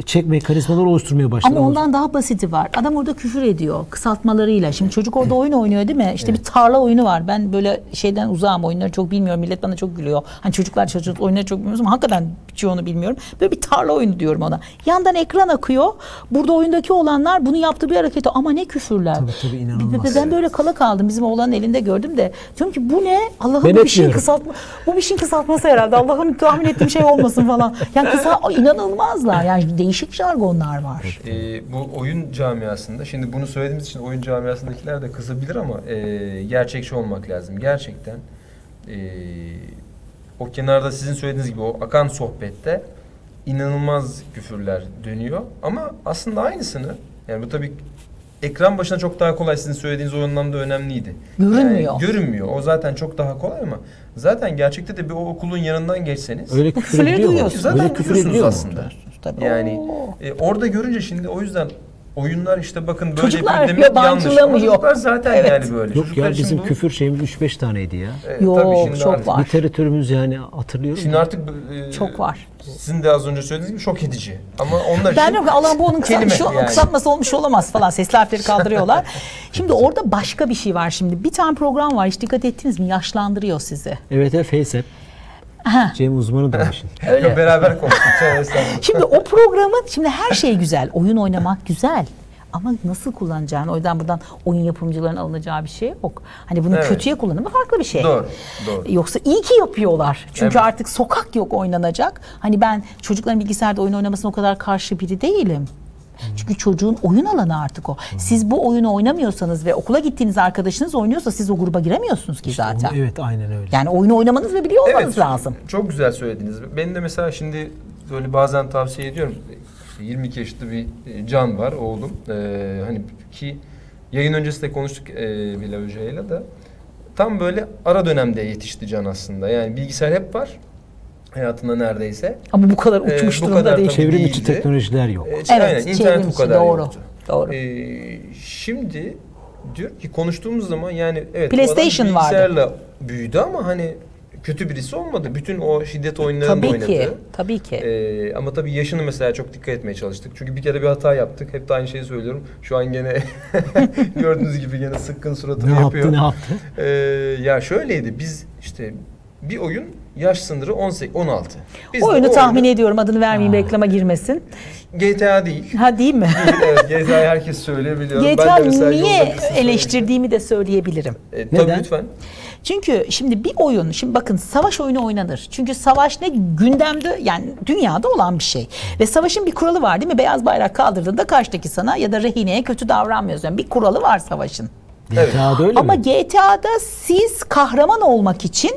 çek mekanizmaları oluşturmaya başladı. Ama ondan daha basiti var. Adam orada küfür ediyor kısaltmalarıyla. Şimdi çocuk orada oyun oynuyor değil mi? İşte bir tarla oyunu var. Ben böyle şeyden uzağım oyunları çok bilmiyorum. Millet bana çok gülüyor. Hani çocuklar çocuk oyunları çok bilmiyoruz ama hakikaten birçoğunu bilmiyorum. Böyle bir tarla oyunu diyorum ona. Yandan ekran akıyor. Burada oyundaki olanlar bunu yaptığı bir hareketi. Ama ne küfürler. Tabii, tabii, inanılmaz. Ben böyle kala kaldım. Bizim oğlanın elinde gördüm de. Diyorum ki bu ne? Allah'ım bu bir şeyin kısaltma. Bu bir şeyin kısaltması herhalde. Allah'ım tahmin ettiğim şey olmasın falan. Yani kısa inanılmazlar. Yani değişik jargonlar var. Ee, bu oyun camiasında, şimdi bunu söylediğimiz için oyun camiasındakiler de kızabilir ama e, gerçekçi olmak lazım. Gerçekten e, o kenarda sizin söylediğiniz gibi o akan sohbette inanılmaz küfürler dönüyor. Ama aslında aynısını, yani bu tabii ekran başına çok daha kolay sizin söylediğiniz o anlamda önemliydi. Görünmüyor. Yani görünmüyor. O zaten çok daha kolay ama zaten gerçekte de bir o okulun yanından geçseniz Öyle küfür duyuyorsun. zaten Öyle küfür duyuyorsunuz ediliyor mu? Tabii. Yani Oo. e, orada görünce şimdi o yüzden oyunlar işte bakın böyle Çocuklar yapıyor demek yanlış. Ama yabancılamıyor. çocuklar zaten Evet. yani böyle. Yok Çocuklar ya bizim bu- küfür şeyimiz 3-5 taneydi ya. e, Yok, tabii şimdi çok artık- var. Literatürümüz yani hatırlıyorum. Şimdi ya. artık e, Çok var. Sizin de az önce söylediğiniz gibi şok edici. Ama onlar Ben diyorum ki Allah'ım bu onun kelime kısaltması, yani. kısaltması olmuş olamaz falan. Sesli harfleri [LAUGHS] kaldırıyorlar. şimdi orada başka bir şey var şimdi. Bir tane program var hiç dikkat ettiniz mi? Yaşlandırıyor sizi. Evet evet FaceApp. Ha. Cem uzmanı da işin. [LAUGHS] Öyle. beraber konuştuk. [LAUGHS] Şimdi o programın şimdi her şey güzel. Oyun oynamak güzel. Ama nasıl kullanacağını, o yüzden buradan oyun yapımcılarının alınacağı bir şey yok. Hani bunu Evet. kötüye kullanımı farklı bir şey. Doğru, doğru. Yoksa iyi ki yapıyorlar. Çünkü Evet. artık sokak yok oynanacak. Hani ben çocukların bilgisayarda oyun oynamasına o kadar karşı biri değilim. Çünkü çocuğun oyun alanı artık o. Siz bu oyunu oynamıyorsanız ve okula gittiğiniz arkadaşınız oynuyorsa siz o gruba giremiyorsunuz ki zaten. Evet aynen öyle. Yani oyunu oynamanız ve biliyor olmanız lazım. Çok güzel söylediniz. Ben de mesela şimdi böyle bazen tavsiye ediyorum. İşte 22 yaşında bir e, Can var oğlum. Ee, hani ki yayın öncesi de konuştuk e, Bilal Hoca'yla da. Tam böyle ara dönemde yetişti Can aslında. Yani bilgisayar hep var hayatında neredeyse. Ama bu kadar Ee, uçmuş bu durumda kadar değil. Çevrim değildi. içi teknolojiler yok. Ee, Evet, aynen, internet bu kadar doğru, yoktu. doğru. Ee, şimdi diyor ki konuştuğumuz zaman yani evet PlayStation adam vardı. büyüdü ama hani kötü birisi olmadı. Bütün o şiddet oyunlarını Tabii oynadı. ki, tabii ki. Ee, ama tabii yaşını mesela çok dikkat etmeye çalıştık. Çünkü bir kere bir hata yaptık. Hep de aynı şeyi söylüyorum. Şu an gene [LAUGHS] gördüğünüz gibi gene sıkkın suratını Ne yapıyor. yaptı ne yaptı? Ee, ya şöyleydi. Biz işte bir oyun yaş sınırı 18 16. Biz Oyunu tahmin oyunu- ediyorum adını vermeyeyim reklama girmesin. GTA değil. Ha değil mi? evet GTA'yı herkes söyleyebiliyor. GTA ben de niye eleştirdiğimi de söyleyebilirim. E, tabii Neden? lütfen. Çünkü şimdi bir oyun, şimdi bakın savaş oyunu oynanır. Çünkü savaş ne gündemde yani dünyada olan bir şey. Ve savaşın bir kuralı var değil mi? Beyaz bayrak kaldırdığında karşıdaki sana ya da rehineye kötü davranmıyorsun. Yani bir kuralı var savaşın. Evet. GTA'da öyle Ama mi? GTA'da siz kahraman olmak için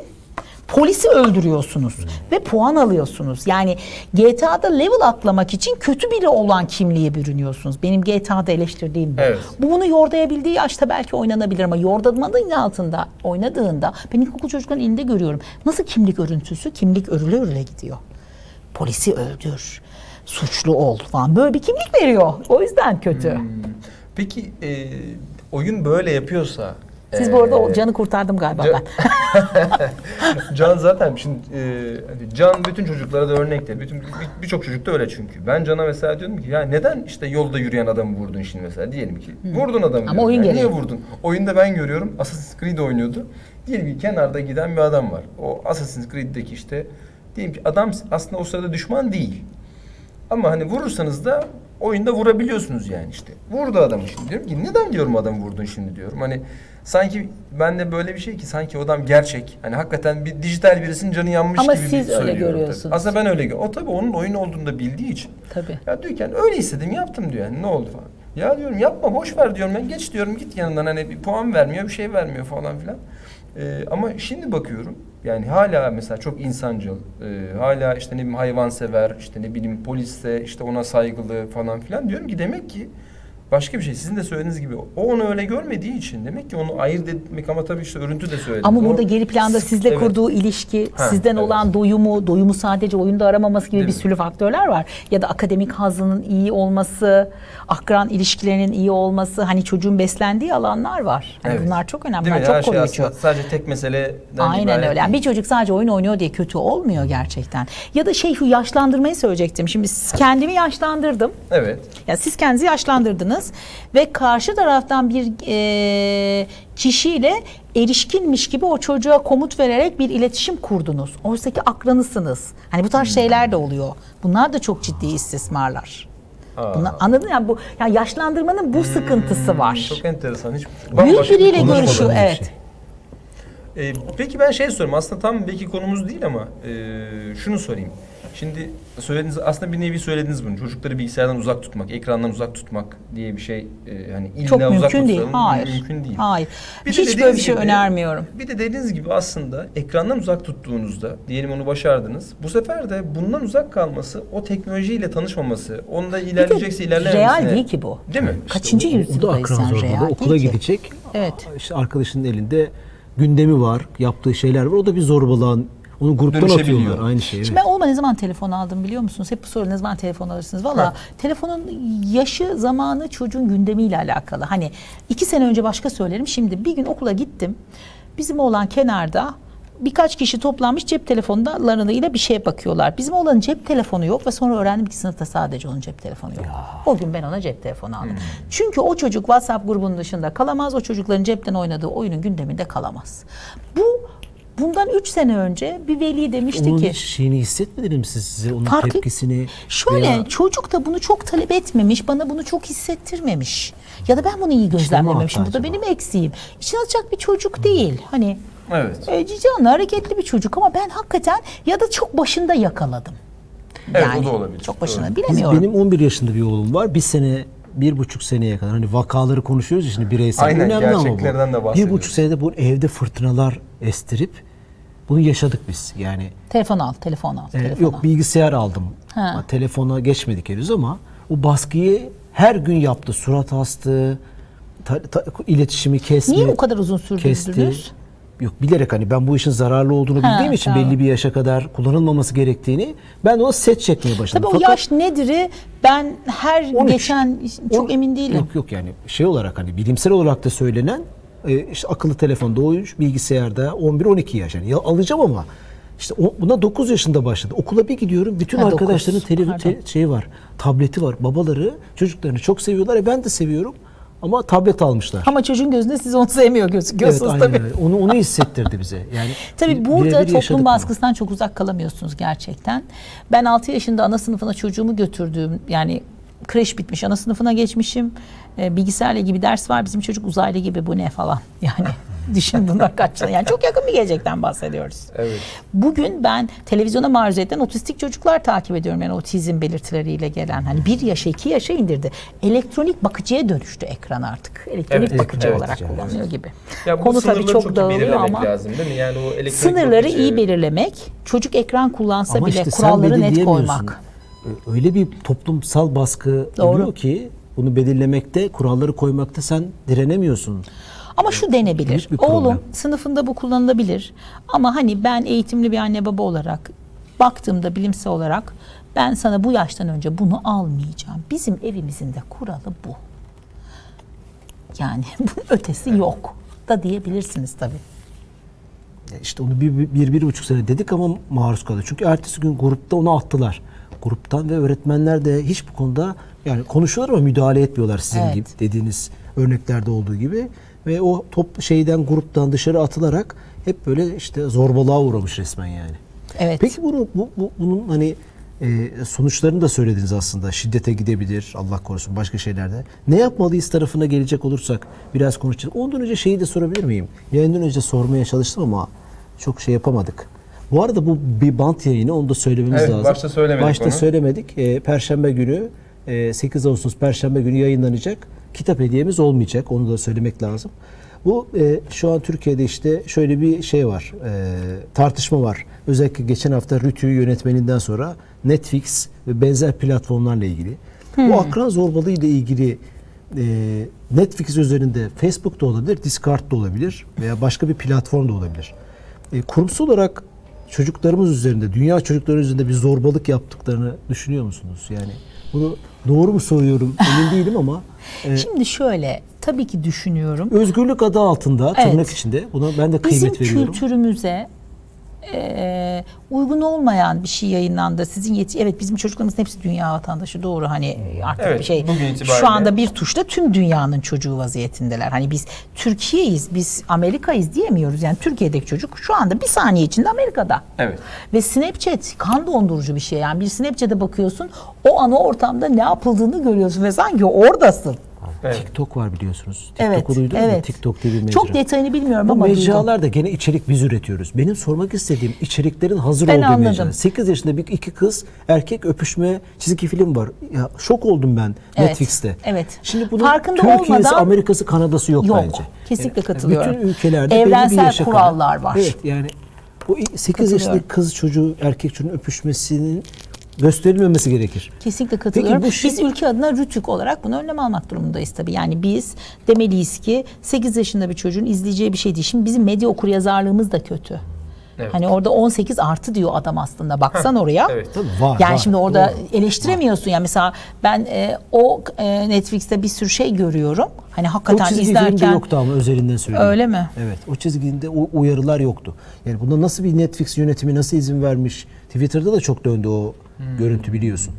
polisi öldürüyorsunuz ve puan alıyorsunuz. Yani GTA'da level atlamak için kötü biri olan kimliğe bürünüyorsunuz. Benim GTA'da eleştirdiğim bu. Evet. Bu bunu yordayabildiği yaşta belki oynanabilir ama yordadığının altında oynadığında ben ilkokul çocukların elinde görüyorum. Nasıl kimlik örüntüsü? Kimlik örüle örüle gidiyor. Polisi öldür, suçlu ol falan böyle bir kimlik veriyor. O yüzden kötü. Hmm. Peki e, oyun böyle yapıyorsa Siz e, bu arada o canı kurtardım galiba Can- ben. [LAUGHS] Can zaten şimdi e, Can bütün çocuklara da örnektir. Bütün bir- birçok çocuk da öyle çünkü. Ben Can'a mesela diyorum ki ya neden işte yolda yürüyen adamı vurdun şimdi mesela diyelim ki. Vurdun adamı. Ama oyun Yani. Niye vurdun? Oyunda ben görüyorum Assassin's Creed oynuyordu. Diyelim ki kenarda giden bir adam var. O Assassin's Creed'deki işte diyelim ki adam aslında o sırada düşman değil. Ama hani vurursanız da oyunda vurabiliyorsunuz yani işte. Vurdu adamı şimdi diyorum ki neden diyorum adamı vurdun şimdi diyorum. Hani sanki bende böyle bir şey ki sanki o adam gerçek. Hani hakikaten bir dijital birisinin canı yanmış Ama gibi bir siz öyle söylüyorum tabii. görüyorsunuz. Aslında ben öyle görüyorum. O tabii onun oyun olduğunu da bildiği için. Tabii. Ya diyorken öyle istedim yaptım diyor yani ne oldu falan. Ya diyorum yapma boş ver diyorum ben geç diyorum git yanından hani bir puan vermiyor bir şey vermiyor falan filan. Ee, ama şimdi bakıyorum yani hala mesela çok insancıl, e, hala işte ne bileyim hayvansever, işte ne bileyim polisse işte ona saygılı falan filan. Diyorum ki demek ki başka bir şey. Sizin de söylediğiniz gibi o onu öyle görmediği için demek ki onu ayırt etmek ama tabii işte örüntü de söyledi. Ama burada geri planda sizle Evet. kurduğu ilişki, Ha, sizden evet. olan doyumu, doyumu sadece oyunda aramaması gibi Değil bir mi? sürü faktörler var. Ya da akademik hazının iyi olması, akran ilişkilerinin iyi olması, hani çocuğun beslendiği alanlar var. Hani Evet. Bunlar çok önemli. Değil? Bunlar Her çok şey koruyucu. aslında sadece tek meseleden Aynen öyle. Yani bir çocuk sadece oyun oynuyor diye kötü olmuyor gerçekten. Ya da şey şu yaşlandırmayı söyleyecektim. Şimdi kendimi yaşlandırdım. Evet. Ya siz kendinizi yaşlandırdınız ve karşı taraftan bir e, kişiyle erişkinmiş gibi o çocuğa komut vererek bir iletişim kurdunuz. Oysa ki akranısınız. Hani bu tarz şeyler de oluyor. Bunlar da çok ciddi istismarlar. Bunlar, anladın ya bu yani yaşlandırmanın bu sıkıntısı var. Çok enteresan. Hiç Büyük biriyle görüşüyor. bir Evet. şey. Ee, peki ben şey sorayım. Aslında tam belki konumuz değil ama e, şunu sorayım. Şimdi söylediğiniz aslında bir nevi söylediniz bunu. Çocukları bilgisayardan uzak tutmak, ekrandan uzak tutmak diye bir şey e, hani illa Çok uzak mümkün değil. Hayır. Mümkün değil. Hayır. Bir de Hiç böyle dediğiniz bir şey gibi- önermiyorum. Bir de dediğiniz gibi aslında ekrandan uzak tuttuğunuzda diyelim onu başardınız. Bu sefer de bundan uzak kalması, o teknolojiyle tanışmaması, onda ilerleyecekse ilerlememesine. real değil ki bu. Değil mi? Kaçıncı O da yüzyıldayız zorbalığı. real Okula değil ki. gidecek. Evet. İşte arkadaşının elinde gündemi var, yaptığı şeyler var. O da bir zorbalığın onu gruptan atıyorlar. Aynı şey. Evet. Şimdi ben olma ne zaman telefon aldım biliyor musunuz? Hep bu soru ne zaman telefon alırsınız? Valla telefonun yaşı, zamanı çocuğun gündemiyle alakalı. Hani iki sene önce başka söylerim. Şimdi bir gün okula gittim. Bizim oğlan kenarda birkaç kişi toplanmış cep telefonlarıyla bir şeye bakıyorlar. Bizim oğlanın cep telefonu yok ve sonra öğrendim ki sınıfta sadece onun cep telefonu yok. O gün ben ona cep telefonu aldım. Çünkü o çocuk WhatsApp grubunun dışında kalamaz. O çocukların cepten oynadığı oyunun gündeminde kalamaz. Bu bundan 3 sene önce bir veli demişti Onun ki hiç şeyini hissetmediniz mi siz size onun Farkı- tepkisini? Şöyle veya- çocuk da bunu çok talep etmemiş, bana bunu çok hissettirmemiş. Ya da ben bunu iyi gözlemlememişim. Bu da benim eksiğim. İçine atacak bir çocuk değil. Hani Evet. e, canlı, hareketli bir çocuk ama ben hakikaten ya da çok başında yakaladım. Evet, yani, o da olabilir. Çok başında Doğru. Biz- bilemiyorum. benim 11 yaşında bir oğlum var. Bir sene, bir buçuk seneye kadar hani vakaları konuşuyoruz ya şimdi bireysel. Aynen, Önemli ama bu. gerçeklerden de Bir bahsediyoruz. buçuk senede bu evde fırtınalar estirip bunu yaşadık biz. Yani Telefon al, telefon al, e, al. yok bilgisayar aldım. Ha. Telefona geçmedik henüz ama o baskıyı her gün yaptı. Surat astı, ta- ta- iletişimi kesti. Niye o kadar uzun sürdürdünüz? Yok bilerek hani ben bu işin zararlı olduğunu Ha, bildiğim için tamam. belli bir yaşa kadar kullanılmaması gerektiğini ben ona set çekmeye başladım. Tabii o Fakat- yaş nedir'i ben her 13. geçen çok On- emin değilim. Yok yok yani şey olarak hani bilimsel olarak da söylenen e, işte akıllı telefonda oyuncu bilgisayarda 11-12 yaş yani ya alacağım ama işte o, buna 9 yaşında başladı. Okula bir gidiyorum bütün Ha, arkadaşların tele, pardon. te- şey var tableti var. Babaları çocuklarını çok seviyorlar. E ben de seviyorum ama tablet almışlar. Ama çocuğun gözünde siz onu sevmiyor evet gözüküyorsunuz aynen tabii. öyle. Onu, onu hissettirdi bize. Yani [LAUGHS] Tabii bi- burada toplum baskısından çok uzak kalamıyorsunuz gerçekten. Ben 6 yaşında ana sınıfına çocuğumu götürdüğüm yani kreş bitmiş ana sınıfına geçmişim. Ee, bilgisayarla bir ders var. Bizim çocuk uzaylı gibi bu ne falan. [LAUGHS] Yani düşün bundan kaç yıl. Yani çok yakın bir gelecekten bahsediyoruz. Evet. Bugün ben televizyona maruz edilen otistik çocuklar takip ediyorum. Yani otizm belirtileriyle gelen. Hani bir yaşa iki yaşa indirdi. Elektronik bakıcıya dönüştü ekran artık. Elektronik Evet, bakıcı evet, olarak evet. kullanılıyor gibi. Ya bu Konu tabii çok iyi dağılıyor belirlemek ama lazım değil mi? Yani o sınırları bakıcı- iyi belirlemek, çocuk ekran kullansa Ama bile işte kuralları net koymak. Öyle bir toplumsal baskı Doğru. oluyor ki bunu belirlemekte, kuralları koymakta sen direnemiyorsun. Ama şu denebilir. Bir problem. Oğlum sınıfında bu kullanılabilir. Ama hani ben eğitimli bir anne baba olarak baktığımda bilimsel olarak ben sana bu yaştan önce bunu almayacağım. Bizim evimizin de kuralı bu. Yani [LAUGHS] bunun ötesi yok da diyebilirsiniz tabii. Ya İşte onu bir, bir, bir, bir buçuk sene dedik ama maruz kaldı. Çünkü ertesi gün grupta onu attılar. Gruptan ve öğretmenler de hiç bu konuda yani konuşuyorlar ama müdahale etmiyorlar sizin Evet. gibi dediğiniz örneklerde olduğu gibi. Ve o top şeyden gruptan dışarı atılarak hep böyle işte zorbalığa uğramış resmen yani. Evet. Peki bunu, bu, bu- bunun hani e, sonuçlarını da söylediniz aslında. Şiddete gidebilir, Allah korusun başka şeylerde. Ne yapmalıyız tarafına gelecek olursak biraz konuşacağız. Ondan önce şeyi de sorabilir miyim? Yayından önce sormaya çalıştım ama çok şey yapamadık. Bu arada bu bir bant yayını onu da söylememiz Evet, lazım. başta söylemedik Başta onu. söylemedik. E, Perşembe günü e, 8 Ağustos Perşembe günü yayınlanacak. Kitap hediyemiz olmayacak. Onu da söylemek lazım. Bu e, şu an Türkiye'de işte şöyle bir şey var. e, tartışma var. Özellikle geçen hafta Rütü yönetmeninden sonra Netflix ve benzer platformlarla ilgili. Bu akran zorbalığı ile ilgili e, Netflix üzerinde Facebook da olabilir, Discord da olabilir veya başka bir platform da olabilir. E, kurumsal olarak çocuklarımız üzerinde, dünya çocukları üzerinde bir zorbalık yaptıklarını düşünüyor musunuz? Yani bunu doğru mu soruyorum emin [LAUGHS] değilim ama e, Şimdi şöyle tabii ki düşünüyorum. özgürlük adı altında tırnak Evet. içinde buna ben de Bizim kıymet veriyorum. kültürümüze e, uygun olmayan bir şey yayınlandı. Sizin yeti evet bizim çocuklarımızın hepsi dünya vatandaşı doğru hani artık Evet, bir şey itibariyle- şu anda bir tuşla tüm dünyanın çocuğu vaziyetindeler. Hani biz Türkiye'yiz, biz Amerika'yız diyemiyoruz. Yani Türkiye'deki çocuk şu anda bir saniye içinde Amerika'da. Evet. Ve Snapchat kan dondurucu bir şey. Yani bir Snapchat'e bakıyorsun o an o ortamda ne yapıldığını görüyorsun ve sanki oradasın. Evet. TikTok var biliyorsunuz. Evet. TikTok'u duydunuz mu? evet. TikTok diye bir mecra. Çok detayını bilmiyorum Bu ama duydum. mecralarda gene içerik biz üretiyoruz. Benim sormak istediğim içeriklerin hazır Ben olduğu anladım. mecra. 8 yaşında bir iki kız erkek öpüşme çizgi film var. Ya şok oldum ben Evet, Netflix'te. evet. Şimdi bunun Farkında Türkiye'si, olmadan- Amerika'sı, Kanada'sı yok, Yok, bence. kesinlikle Yani katılıyorum. Bütün ülkelerde belli bir Evrensel yaşa kadar- kurallar var. Evet yani bu 8 Katılıyorum. yaşındaki kız çocuğu erkek çocuğun öpüşmesinin gösterilmemesi gerekir. Kesinlikle katılıyorum. bu şey- Biz ülke adına RTÜK olarak bunu önlem almak durumundayız tabii. Yani biz demeliyiz ki 8 yaşında bir çocuğun izleyeceği bir şey değil. Şimdi bizim medya okur yazarlığımız da kötü. Evet. Hani orada 18 artı diyor adam aslında. Baksan oraya. Evet. Tabii var. Yani var. şimdi orada Doğru. eleştiremiyorsun. Yani mesela ben e, o e, Netflix'te bir sürü şey görüyorum. Hani O hakikaten çizgi filmde izlerken yoktu ama özelinden söyleyeyim. Öyle mi? Evet. O çizginde o uyarılar yoktu. Yani bunda nasıl bir Netflix yönetimi nasıl izin vermiş? Twitter'da da çok döndü o görüntü biliyorsun.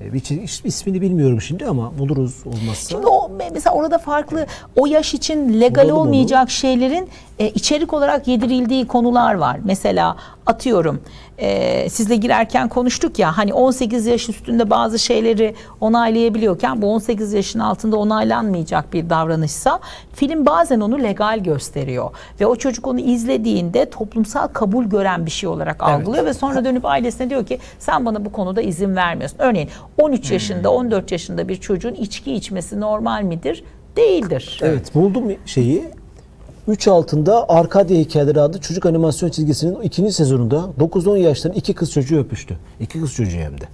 E, is- ismini bilmiyorum şimdi ama buluruz olmazsa. Şimdi o mesela orada farklı o yaş için legal Bulalım onu. olmayacak şeylerin e, içerik olarak yedirildiği konular var. Mesela atıyorum e, sizle girerken konuştuk ya hani 18 yaş üstünde bazı şeyleri onaylayabiliyorken bu 18 yaşın altında onaylanmayacak bir davranışsa film bazen onu legal gösteriyor ve o çocuk onu izlediğinde toplumsal kabul gören bir şey olarak algılıyor ve sonra dönüp ailesine diyor ki sen bana bu konuda izin vermiyorsun. Örneğin 13 yaşında 14 yaşında bir çocuğun içki içmesi normal midir? Değildir. Evet buldum şeyi. 3 altında Arkadya Hikayeleri adlı çocuk animasyon çizgisinin ikinci sezonunda 9-10 yaşlarında iki kız çocuğu öpüştü. İki kız çocuğu hem de.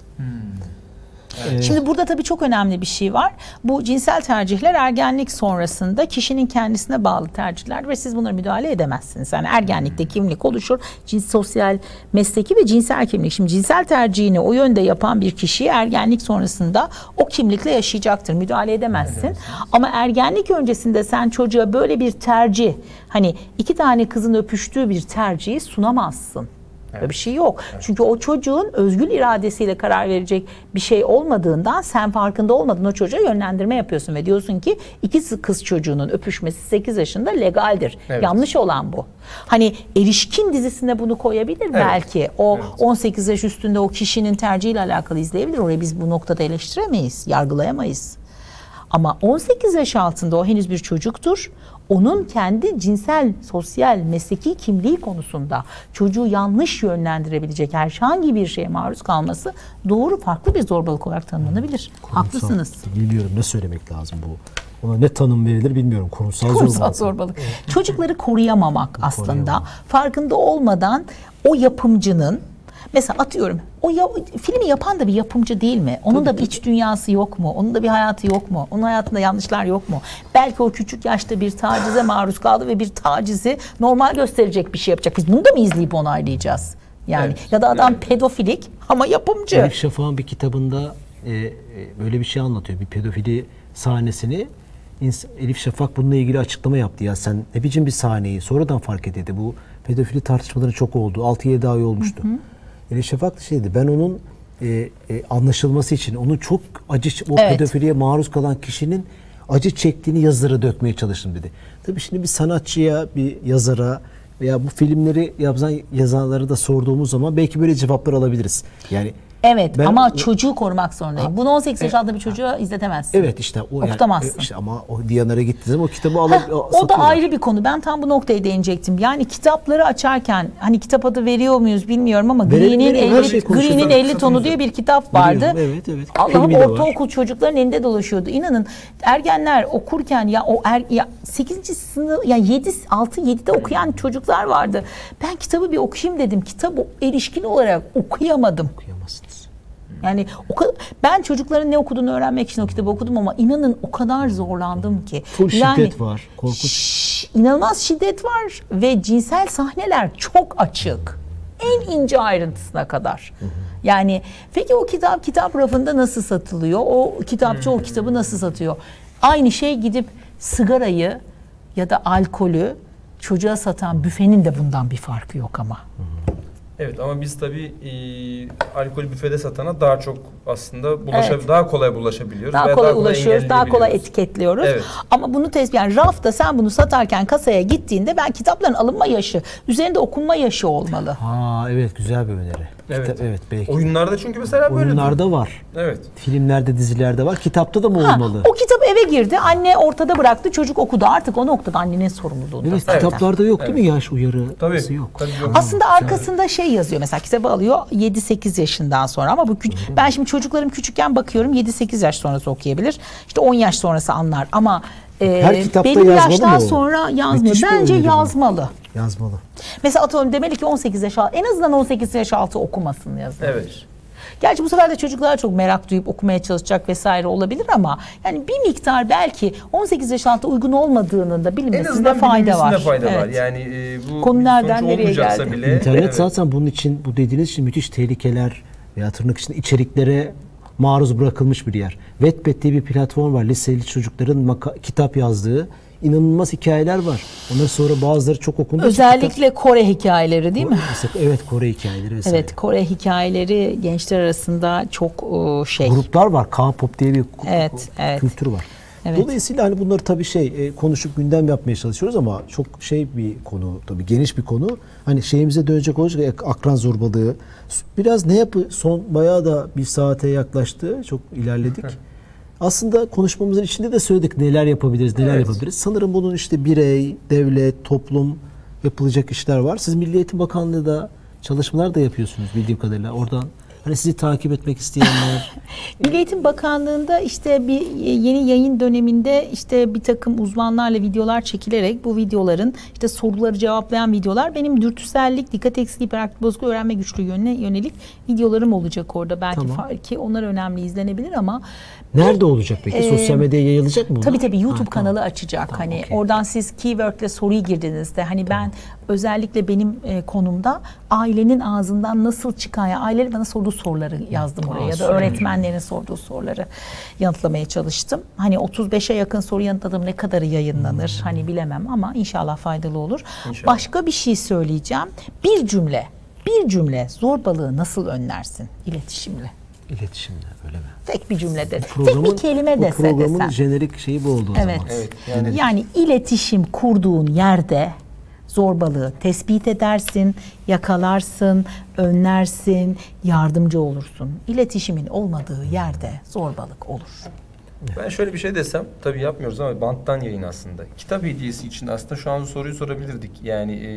Şimdi burada tabii çok önemli bir şey var. Bu cinsel tercihler ergenlik sonrasında kişinin kendisine bağlı tercihler ve siz bunlara müdahale edemezsiniz. Yani ergenlikte kimlik oluşur. Cins, sosyal, mesleki ve cinsel kimlik. Şimdi cinsel tercihini o yönde yapan bir kişi ergenlik sonrasında o kimlikle yaşayacaktır. Müdahale edemezsin. Ama ergenlik öncesinde sen çocuğa böyle bir tercih, hani iki tane kızın öpüştüğü bir tercihi sunamazsın. Böyle bir şey yok. Çünkü o çocuğun özgür iradesiyle karar verecek bir şey olmadığından sen farkında olmadın o çocuğa yönlendirme yapıyorsun ve diyorsun ki iki kız çocuğunun öpüşmesi 8 yaşında legaldir. Evet. Yanlış olan bu. Hani erişkin dizisine bunu koyabilir belki. O 18 yaş üstünde o kişinin tercihiyle alakalı izleyebilir. Orayı biz bu noktada eleştiremeyiz, yargılayamayız. Ama 18 yaş altında o henüz bir çocuktur. Onun kendi cinsel, sosyal, mesleki kimliği konusunda çocuğu yanlış yönlendirebilecek herhangi bir şeye maruz kalması doğru farklı bir zorbalık olarak tanımlanabilir. Haklısınız. Bilmiyorum ne söylemek lazım bu. Ona ne tanım verilir bilmiyorum. Kurumsal, Kurumsal zorbalık. zorbalık. Çocukları koruyamamak aslında. Farkında olmadan o yapımcının mesela atıyorum o ya, filmi yapan da bir yapımcı değil mi? Onun da bir iç dünyası yok mu? Onun da bir hayatı yok mu? Onun hayatında yanlışlar yok mu? Belki o küçük yaşta bir tacize maruz kaldı ve bir tacizi normal gösterecek bir şey yapacak. Biz bunu da mı izleyip onaylayacağız? Yani Evet, ya da adam yani. pedofilik ama yapımcı. Elif Şafak'ın bir kitabında e, e, böyle bir şey anlatıyor. Bir pedofili sahnesini. Elif Şafak bununla ilgili açıklama yaptı. Ya sen ne biçim bir sahneyi sonradan fark edildi. Bu pedofili tartışmaları çok oldu. 6-7 ay olmuştu. Elif Şafak da şeydi ben onun e, e, anlaşılması için onun çok acı o Evet. pedofiliye maruz kalan kişinin acı çektiğini yazılara dökmeye çalıştım dedi. Tabii şimdi bir sanatçıya, bir yazara veya bu filmleri yazan yazanları da sorduğumuz zaman belki böyle cevaplar alabiliriz. Yani Evet ben- ama çocuğu korumak zorundayım. Bunu 18 yaş altında bir çocuğa izletemezsin. Evet işte o yani, Okutamazsın. e, işte ama o Diyanar'a gittiği zaman o kitabı alıp Heh, o da ayrı bir konu. Ben tam bu noktaya değinecektim. Yani kitapları açarken hani kitap adı veriyor muyuz bilmiyorum ama Green'in verelim. Her 50, şeyi konuşalım. Green'in 50 tonu diye bir kitap vardı. Biliyorum, evet, evet. Allah'ım ortaokul çocukların elinde dolaşıyordu. İnanın ergenler okurken ya o er, ya 8. sınıf ya 7 6 7'de okuyan çocuklar vardı. Ben kitabı bir okuyayım dedim. Kitabı erişkin olarak okuyamadım. Okuyamazsınız. Yani o kadar, ben çocukların ne okuduğunu öğrenmek için o kitabı okudum ama inanın o kadar zorlandım ki. Full şiddet var, korkunç. Şşş, inanılmaz şiddet var ve cinsel sahneler çok açık. En ince ayrıntısına kadar. Yani peki o kitap kitap rafında nasıl satılıyor? O kitapçı o kitabı nasıl satıyor? Aynı şey gidip sigarayı ya da alkolü çocuğa satan büfenin de bundan bir farkı yok ama. Evet ama biz tabii e, alkol büfede satana daha çok aslında bulaşa, Evet. daha kolay bulaşabiliyoruz. Daha kolay ulaşıyoruz, daha kolay etiketliyoruz. Evet. Ama bunu tespit yani rafta sen bunu satarken kasaya gittiğinde ben kitapların alınma yaşı, üzerinde okunma yaşı olmalı. Ha evet güzel bir öneri. Evet. Kitap- evet belki. Oyunlarda çünkü mesela böyle. Oyunlarda var. Evet. Filmlerde, dizilerde var. Kitapta da mı Ha, olmalı? o kitap eve girdi, anne ortada bıraktı, çocuk okudu. Artık o noktada annenin sorumluluğunda. Evet, zaten. kitaplarda yok değil mi yaş uyarı? Tabii. yok. Tabii yok. Aslında arkasında şey yazıyor mesela kitabı alıyor 7-8 yaşından sonra ama bu kü- ben şimdi çocuklarım küçükken bakıyorum 7-8 yaş sonrası okuyabilir. İşte 10 yaş sonrası anlar ama e, Her kitapta belli bir yazmalı yaştan sonra yazmıyor. Müthiş Bence öneri bu. yazmalı. Yazmalı. Mesela atıyorum demeli ki 18 yaş altı en azından 18 yaş altı okumasın yazılır. Evet. Gerçi bu sefer de çocuklar çok merak duyup okumaya çalışacak vesaire olabilir ama yani bir miktar belki 18 yaş altı uygun olmadığının da En bilinmesinde fayda var. fayda var. Evet. Yani e, bu Konu nereden nereye geldi? bile. İnternet evet. zaten bunun için bu dediğiniz için müthiş tehlikeler veya tırnak için içeriklere maruz bırakılmış bir yer. Wattpad diye bir platform var. Liseli çocukların kitap yazdığı inanılmaz hikayeler var. Onları sonra bazıları çok okundu. Özellikle Kore hikayeleri değil mi? Evet Kore hikayeleri vesaire. Evet Kore hikayeleri gençler arasında çok e, şey. Gruplar var. K-pop diye bir Evet, evet. kültür var. Evet. Dolayısıyla hani bunları tabii şey e, konuşup gündem yapmaya çalışıyoruz ama çok şey bir konu tabii geniş bir konu. Hani şeyimize dönecek olacak ya, akran zorbalığı. Biraz ne yapı son bayağı da bir saate yaklaştı. Çok ilerledik. [LAUGHS] Aslında konuşmamızın içinde de söyledik neler yapabiliriz, neler Evet. yapabiliriz. Sanırım bunun işte birey, devlet, toplum yapılacak işler var. Siz Milli Eğitim Bakanlığı'da çalışmalar da yapıyorsunuz bildiğim kadarıyla. Oradan hani sizi takip etmek isteyenler [LAUGHS] Milli Eğitim Bakanlığı'nda işte bir yeni yayın döneminde işte bir takım uzmanlarla videolar çekilerek bu videoların işte soruları cevaplayan videolar benim dürtüsellik, dikkat eksikliği, hiperaktif bozukluğu öğrenme güçlüğü yönüne yönelik videolarım olacak orada. Belki Tamam. fa- ki onlar önemli izlenebilir ama Nerede olacak peki? Ee, Sosyal medyaya yayılacak mı? Tabii tabii YouTube Ha, tamam. kanalı açacak. hani okey. oradan siz keywordle soruyu girdiğinizde hani ben özellikle benim e, konumda ailenin ağzından nasıl çıkan ya ailenin bana sorduğu soruları yazdım oraya ya da öğretmenlerin sorduğu soruları yanıtlamaya çalıştım. Hani 35'e yakın soru yanıtladım ne kadarı yayınlanır Hmm. hani bilemem ama inşallah faydalı olur. İnşallah. Başka bir şey söyleyeceğim. Bir cümle bir cümle zorbalığı nasıl önlersin iletişimle? İletişimde öyle mi? Tek bir cümlede. Tek Programın, bir kelime dese programın desen. jenerik şeyi bu oldu o Evet. zaman. Evet, yani- Yani, iletişim kurduğun yerde zorbalığı tespit edersin, yakalarsın, önlersin, yardımcı olursun. İletişimin olmadığı yerde zorbalık olur. Ben şöyle bir şey desem, tabii yapmıyoruz ama banttan yayın aslında. Kitap hediyesi için aslında şu an soruyu sorabilirdik. Yani e,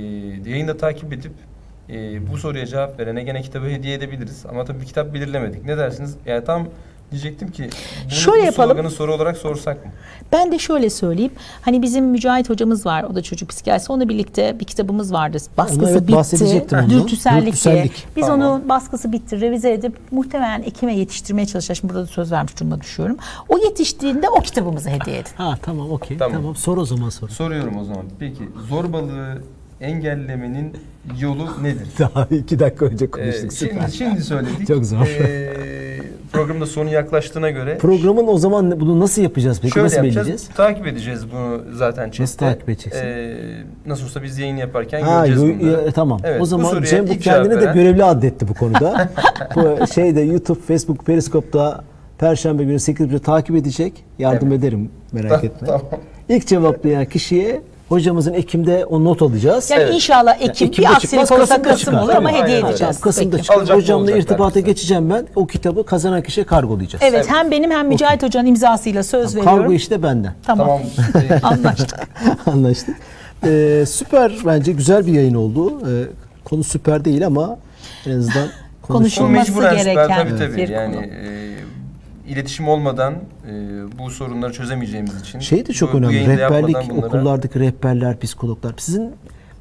yayında takip edip e, bu soruya cevap verene gene kitabı hediye edebiliriz. Ama tabii kitap belirlemedik. Ne dersiniz? Yani tam diyecektim ki bunu, Şöyle bu yapalım. sloganı soru olarak sorsak mı? Ben de şöyle söyleyeyim. Hani bizim Mücahit hocamız var. O da çocuk psikiyatrisi. Onunla birlikte bir kitabımız vardı. Baskısı evet, bitti. bahsedecektim ondan. Dürtüsellik, Dürtüsellik. diye. Biz Tamam. onu baskısı bitti. Revize edip muhtemelen Ekim'e yetiştirmeye çalışacağız. Şimdi burada da söz vermiş duruma düşüyorum. O yetiştiğinde o kitabımızı hediye edin. Ha tamam okey. Tamam. Tamam. Sor o zaman sor. Soruyorum o zaman. Peki zorbalığı engellemenin yolu nedir? [LAUGHS] Daha iki dakika önce Ee, konuştuk. süper. şimdi, şimdi söyledik. Çok zor. Ee, programın da sonu yaklaştığına göre Programın o zaman bunu nasıl yapacağız peki? Şöyle nasıl yapacağız. Takip edeceğiz bunu zaten chatte. Nasıl takip edeceksin? Ee, nasıl olsa biz yayın yaparken Ha, göreceğiz bunları. ya, tamam. Evet, o bu zaman soruya Cem bu kendini de görevli addetti bu konuda. [LAUGHS] bu şeyde YouTube, Facebook, Periskop'ta Perşembe günü 8'de takip edecek. Yardım Evet. ederim merak [LAUGHS] etme. tamam. İlk cevaplayan kişiye hocamızın Ekim'de o not alacağız. Yani Evet. inşallah Ekim, Ekim'de bir çıkmaz, aksilik olursa Kasım'da Kasım çıkar. olur ama Tabii, hediye aynen öyle. edeceğiz. Kasım'da Peki. çıkar. Alacak mı Hocamla irtibata bize? geçeceğim ben. O kitabı kazanan kişiye kargolayacağız. Evet hem benim hem Mücahit Hoca'nın imzasıyla söz veriyorum. Kargo işte benden. Tamam. Tamam. Ee, [LAUGHS] Anlaştık. [LAUGHS] Anlaştık. Ee, süper bence güzel bir yayın oldu. Ee, konu süper değil ama en azından Konuşulması mecburen süper gereken tabii tabii. bir yani konu. e, iletişim olmadan e, bu sorunları çözemeyeceğimiz için. Şey de çok bu- bu önemli. yayını Rehberlik, bunlara- okullardaki rehberler, psikologlar. Sizin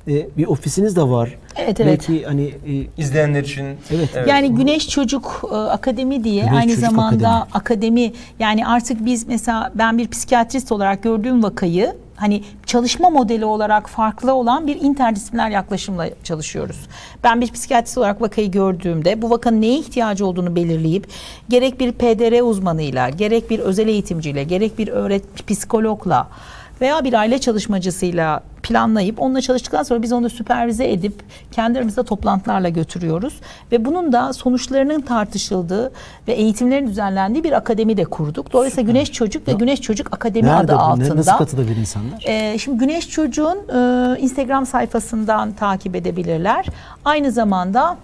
e, bir ofisiniz de var. Evet, evet. Belki hani e, İzleyenler için Evet. Yani Güneş Çocuk e, Akademi diye Güneş aynı Çocuk zamanda Akademi. akademi. yani artık biz mesela ben bir psikiyatrist olarak gördüğüm vakayı hani çalışma modeli olarak farklı olan bir interdisipliner yaklaşımla çalışıyoruz. Ben bir psikiyatrist olarak vakayı gördüğümde bu vakanın neye ihtiyacı olduğunu belirleyip gerek bir PDR uzmanıyla, gerek bir özel eğitimciyle, gerek bir öğret psikologla veya bir aile çalışmacısıyla planlayıp onunla çalıştıktan sonra biz onu süpervize edip kendi aramızda toplantılarla götürüyoruz ve bunun da sonuçlarının tartışıldığı ve eğitimlerin düzenlendiği bir akademi de kurduk. Dolayısıyla Güneş Çocuk ve Güneş Çocuk Akademi nerede adı bu? Altında. Nasıl katılabilir insanlar? Ee, şimdi Güneş Çocuğun e, Instagram sayfasından takip edebilirler. Aynı zamanda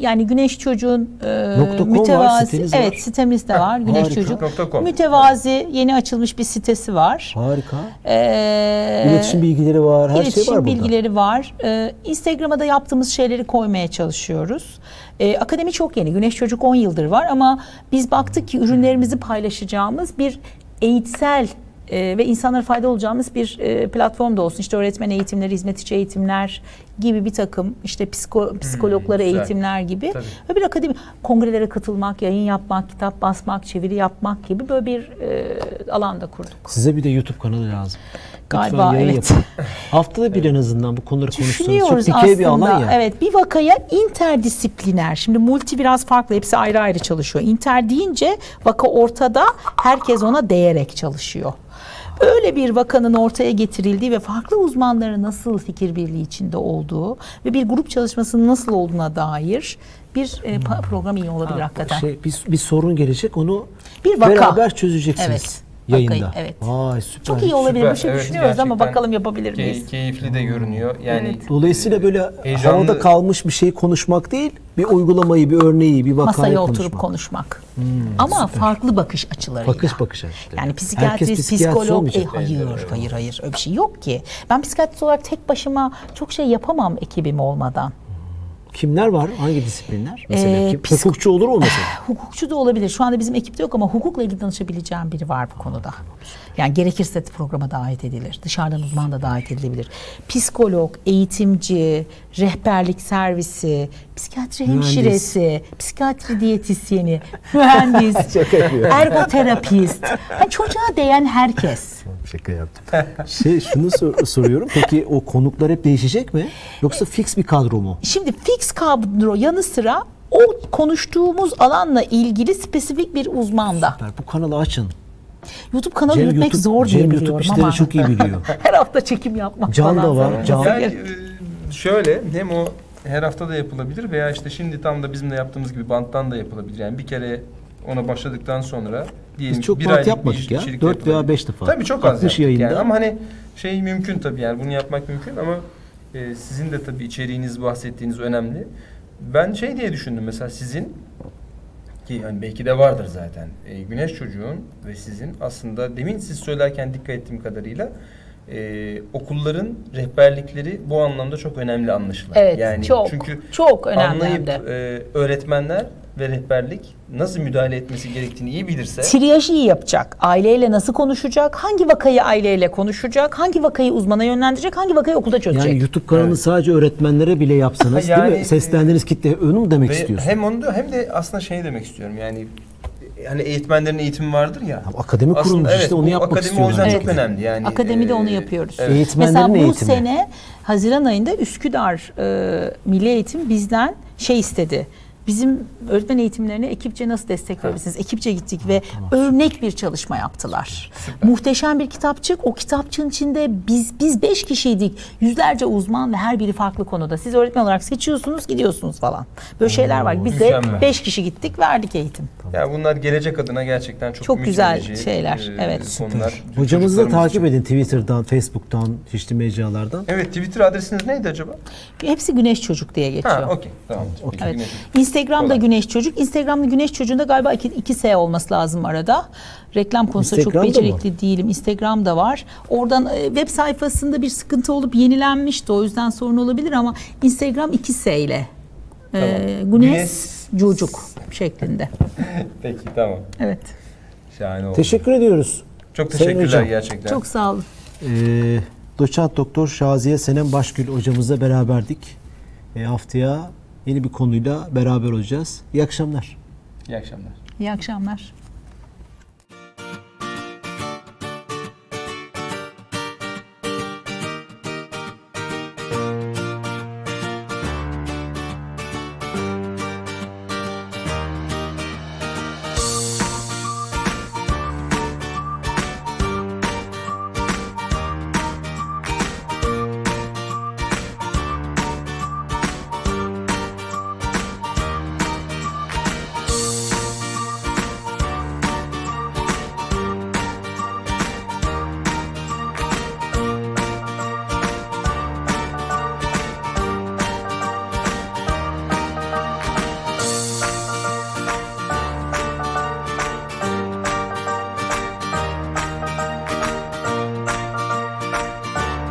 yani Güneş Çocuğun e, var, mütevazi siteniz evet var. sitemiz de var Güneş harika. Çocuk. Mütevazi yeni açılmış bir sitesi var. Harika. Ee, İletişim bilgileri var, her İletişim şey var burada. bilgileri var. Ee, Instagram'a da yaptığımız şeyleri koymaya çalışıyoruz. Ee, akademi çok yeni. Güneş Çocuk 10 yıldır var ama biz baktık ki ürünlerimizi paylaşacağımız bir eğitsel e, ve insanlara fayda olacağımız bir e, platform da olsun. İşte öğretmen eğitimleri, hizmet içi eğitimler gibi bir takım işte psiko, psikologlara güzel. eğitimler gibi. Tabii. Ve bir akademi kongrelere katılmak, yayın yapmak, kitap basmak, çeviri yapmak gibi böyle bir e, alanda kurduk. Size bir de YouTube kanalı lazım. Galiba, yayın evet. yapın. Haftada bir [LAUGHS] en azından bu konuları konuşsanız. Çok dikey bir alan ya. Evet bir vakaya interdisipliner. Şimdi multi biraz farklı. Hepsi ayrı ayrı çalışıyor. Inter deyince vaka ortada. Herkes ona değerek çalışıyor. Öyle bir vakanın ortaya getirildiği ve farklı uzmanların nasıl fikir birliği içinde olduğu ve bir grup çalışmasının nasıl olduğuna dair bir e, pa- program iyi olabilir hakikaten. Şey, bir, bir sorun gelecek onu Bir vaka. beraber çözeceksiniz Evet, yayında. vakayı, evet. Vay süper. Çok iyi olabilir. Süper, Bir şey evet, düşünüyoruz ama bakalım yapabilir Key- miyiz? keyifli de görünüyor. Yani Dolayısıyla böyle Heyecanlı- havada kalmış bir şeyi konuşmak değil, bir uygulamayı, bir örneği, bir vakayı Masaya konuşmak. oturup konuşmak. Ama farklı bakış açılarıyla. Bakış bakış açıları. Yani psikiyatrist, psikiyatrist psikolog, e, olmayacak. hayır, hayır, hayır, öyle bir şey yok ki. Ben psikiyatrist olarak tek başıma çok şey yapamam ekibim olmadan. Kimler var? Hangi disiplinler? Mesela Ee, kim? psik- hukukçu olur mu mesela? [LAUGHS] Hukukçu da olabilir. Şu anda bizim ekipte yok ama hukukla ilgili danışabileceğim biri var bu konuda. Yani gerekirse programa davet edilir. Dışarıdan uzman da davet edilebilir. Psikolog, eğitimci, rehberlik servisi, psikiyatri Mühendis. hemşiresi, psikiyatri diyetisyeni, mühendis, [LAUGHS] ergoterapist. Yani çocuğa değen herkes. Şaka yaptım. Şey şunu sor- soruyorum. Peki o konuklar hep değişecek mi? Yoksa fix bir kadro mu? Şimdi fix kadro yanı sıra o konuştuğumuz alanla ilgili spesifik bir uzman da. Süper. Bu kanalı açın. YouTube kanalı Cem yürütmek YouTube- zor diye Cem YouTube biliyorum işleri ama. çok iyi biliyor. [LAUGHS] Her hafta çekim yapmak Can falan. da var, can. Yani e, şöyle hem o her hafta da yapılabilir veya işte şimdi tam da bizim de yaptığımız gibi banttan da yapılabilir. Yani bir kere ona başladıktan sonra diyelim Biz çok bir aylık bir yapmadık ya. içerik 4 veya yapılabilir. 5 defa. Tabii çok az 60 yaptık yayında. yani ama hani şey mümkün tabii yani bunu yapmak mümkün ama e, sizin de tabii içeriğiniz bahsettiğiniz önemli. Ben şey diye düşündüm mesela sizin ki hani belki de vardır zaten. E, Güneş çocuğun ve sizin aslında demin siz söylerken dikkat ettiğim kadarıyla e, okulların rehberlikleri bu anlamda çok önemli anlaşılan. Evet, yani çok, çünkü çok önemli anlayıp e, öğretmenler ve rehberlik nasıl müdahale etmesi gerektiğini iyi bilirse Triyajı iyi yapacak. Aileyle nasıl konuşacak? Hangi vakayı aileyle konuşacak? Hangi vakayı uzmana yönlendirecek? Hangi vakayı okulda çözecek? Yani YouTube kanalını Evet. sadece öğretmenlere bile yapsanız Yani, değil mi? Seslendiğiniz kitle mu demek ve istiyorsun? hem onu da hem de aslında şey demek istiyorum yani hani eğitmenlerin eğitimi vardır ya. akademi Aslında kurulmuş evet, işte onu yapmak akademi istiyorlar. o yüzden Evet. çok önemli yani. Akademide e, onu yapıyoruz. evet. Eğitmenlerin Mesela bu eğitimi. sene Haziran ayında Üsküdar e, Milli Eğitim bizden şey istedi. Bizim öğretmen eğitimlerine ekipçe nasıl destek verebilirsiniz? Ekipçe gittik ve örnek bir çalışma yaptılar. Muhteşem bir kitapçık. O kitapçığın içinde biz biz beş kişiydik. Yüzlerce uzman ve her biri farklı konuda. Siz öğretmen olarak seçiyorsunuz, gidiyorsunuz falan. Böyle şeyler var. Biz de beş kişi gittik, verdik eğitim. Yani bunlar gelecek adına gerçekten çok Çok güzel şeyler, e, evet. Konular. Hocamızı da takip için. edin Twitter'dan, Facebook'tan, çeşitli mecralardan. Evet Twitter adresiniz neydi acaba? Hepsi Güneş Çocuk diye geçiyor. Ha okey tamam. Peki, Evet. Instagram'da Kolay. Güneş Çocuk. Instagram'da Güneş Çocuğu'nda galiba 2, 2 S olması lazım arada. Reklam konusunda çok Instagram'da mı? becerikli değilim. Instagram'da var. Oradan e, web sayfasında bir sıkıntı olup yenilenmişti. O yüzden sorun olabilir ama Instagram 2 S ile. E, Tamam. Güneş Güneş- Çocuk şeklinde. [LAUGHS] Peki tamam. Evet. Şahane oldu. Teşekkür ediyoruz. Çok Sayın teşekkürler hocam. gerçekten. Çok sağ olun. Ee, Doçent Doktor Şaziye Senem Başgül hocamızla beraberdik. E, haftaya yeni bir konuyla beraber olacağız. İyi akşamlar. İyi akşamlar. İyi akşamlar.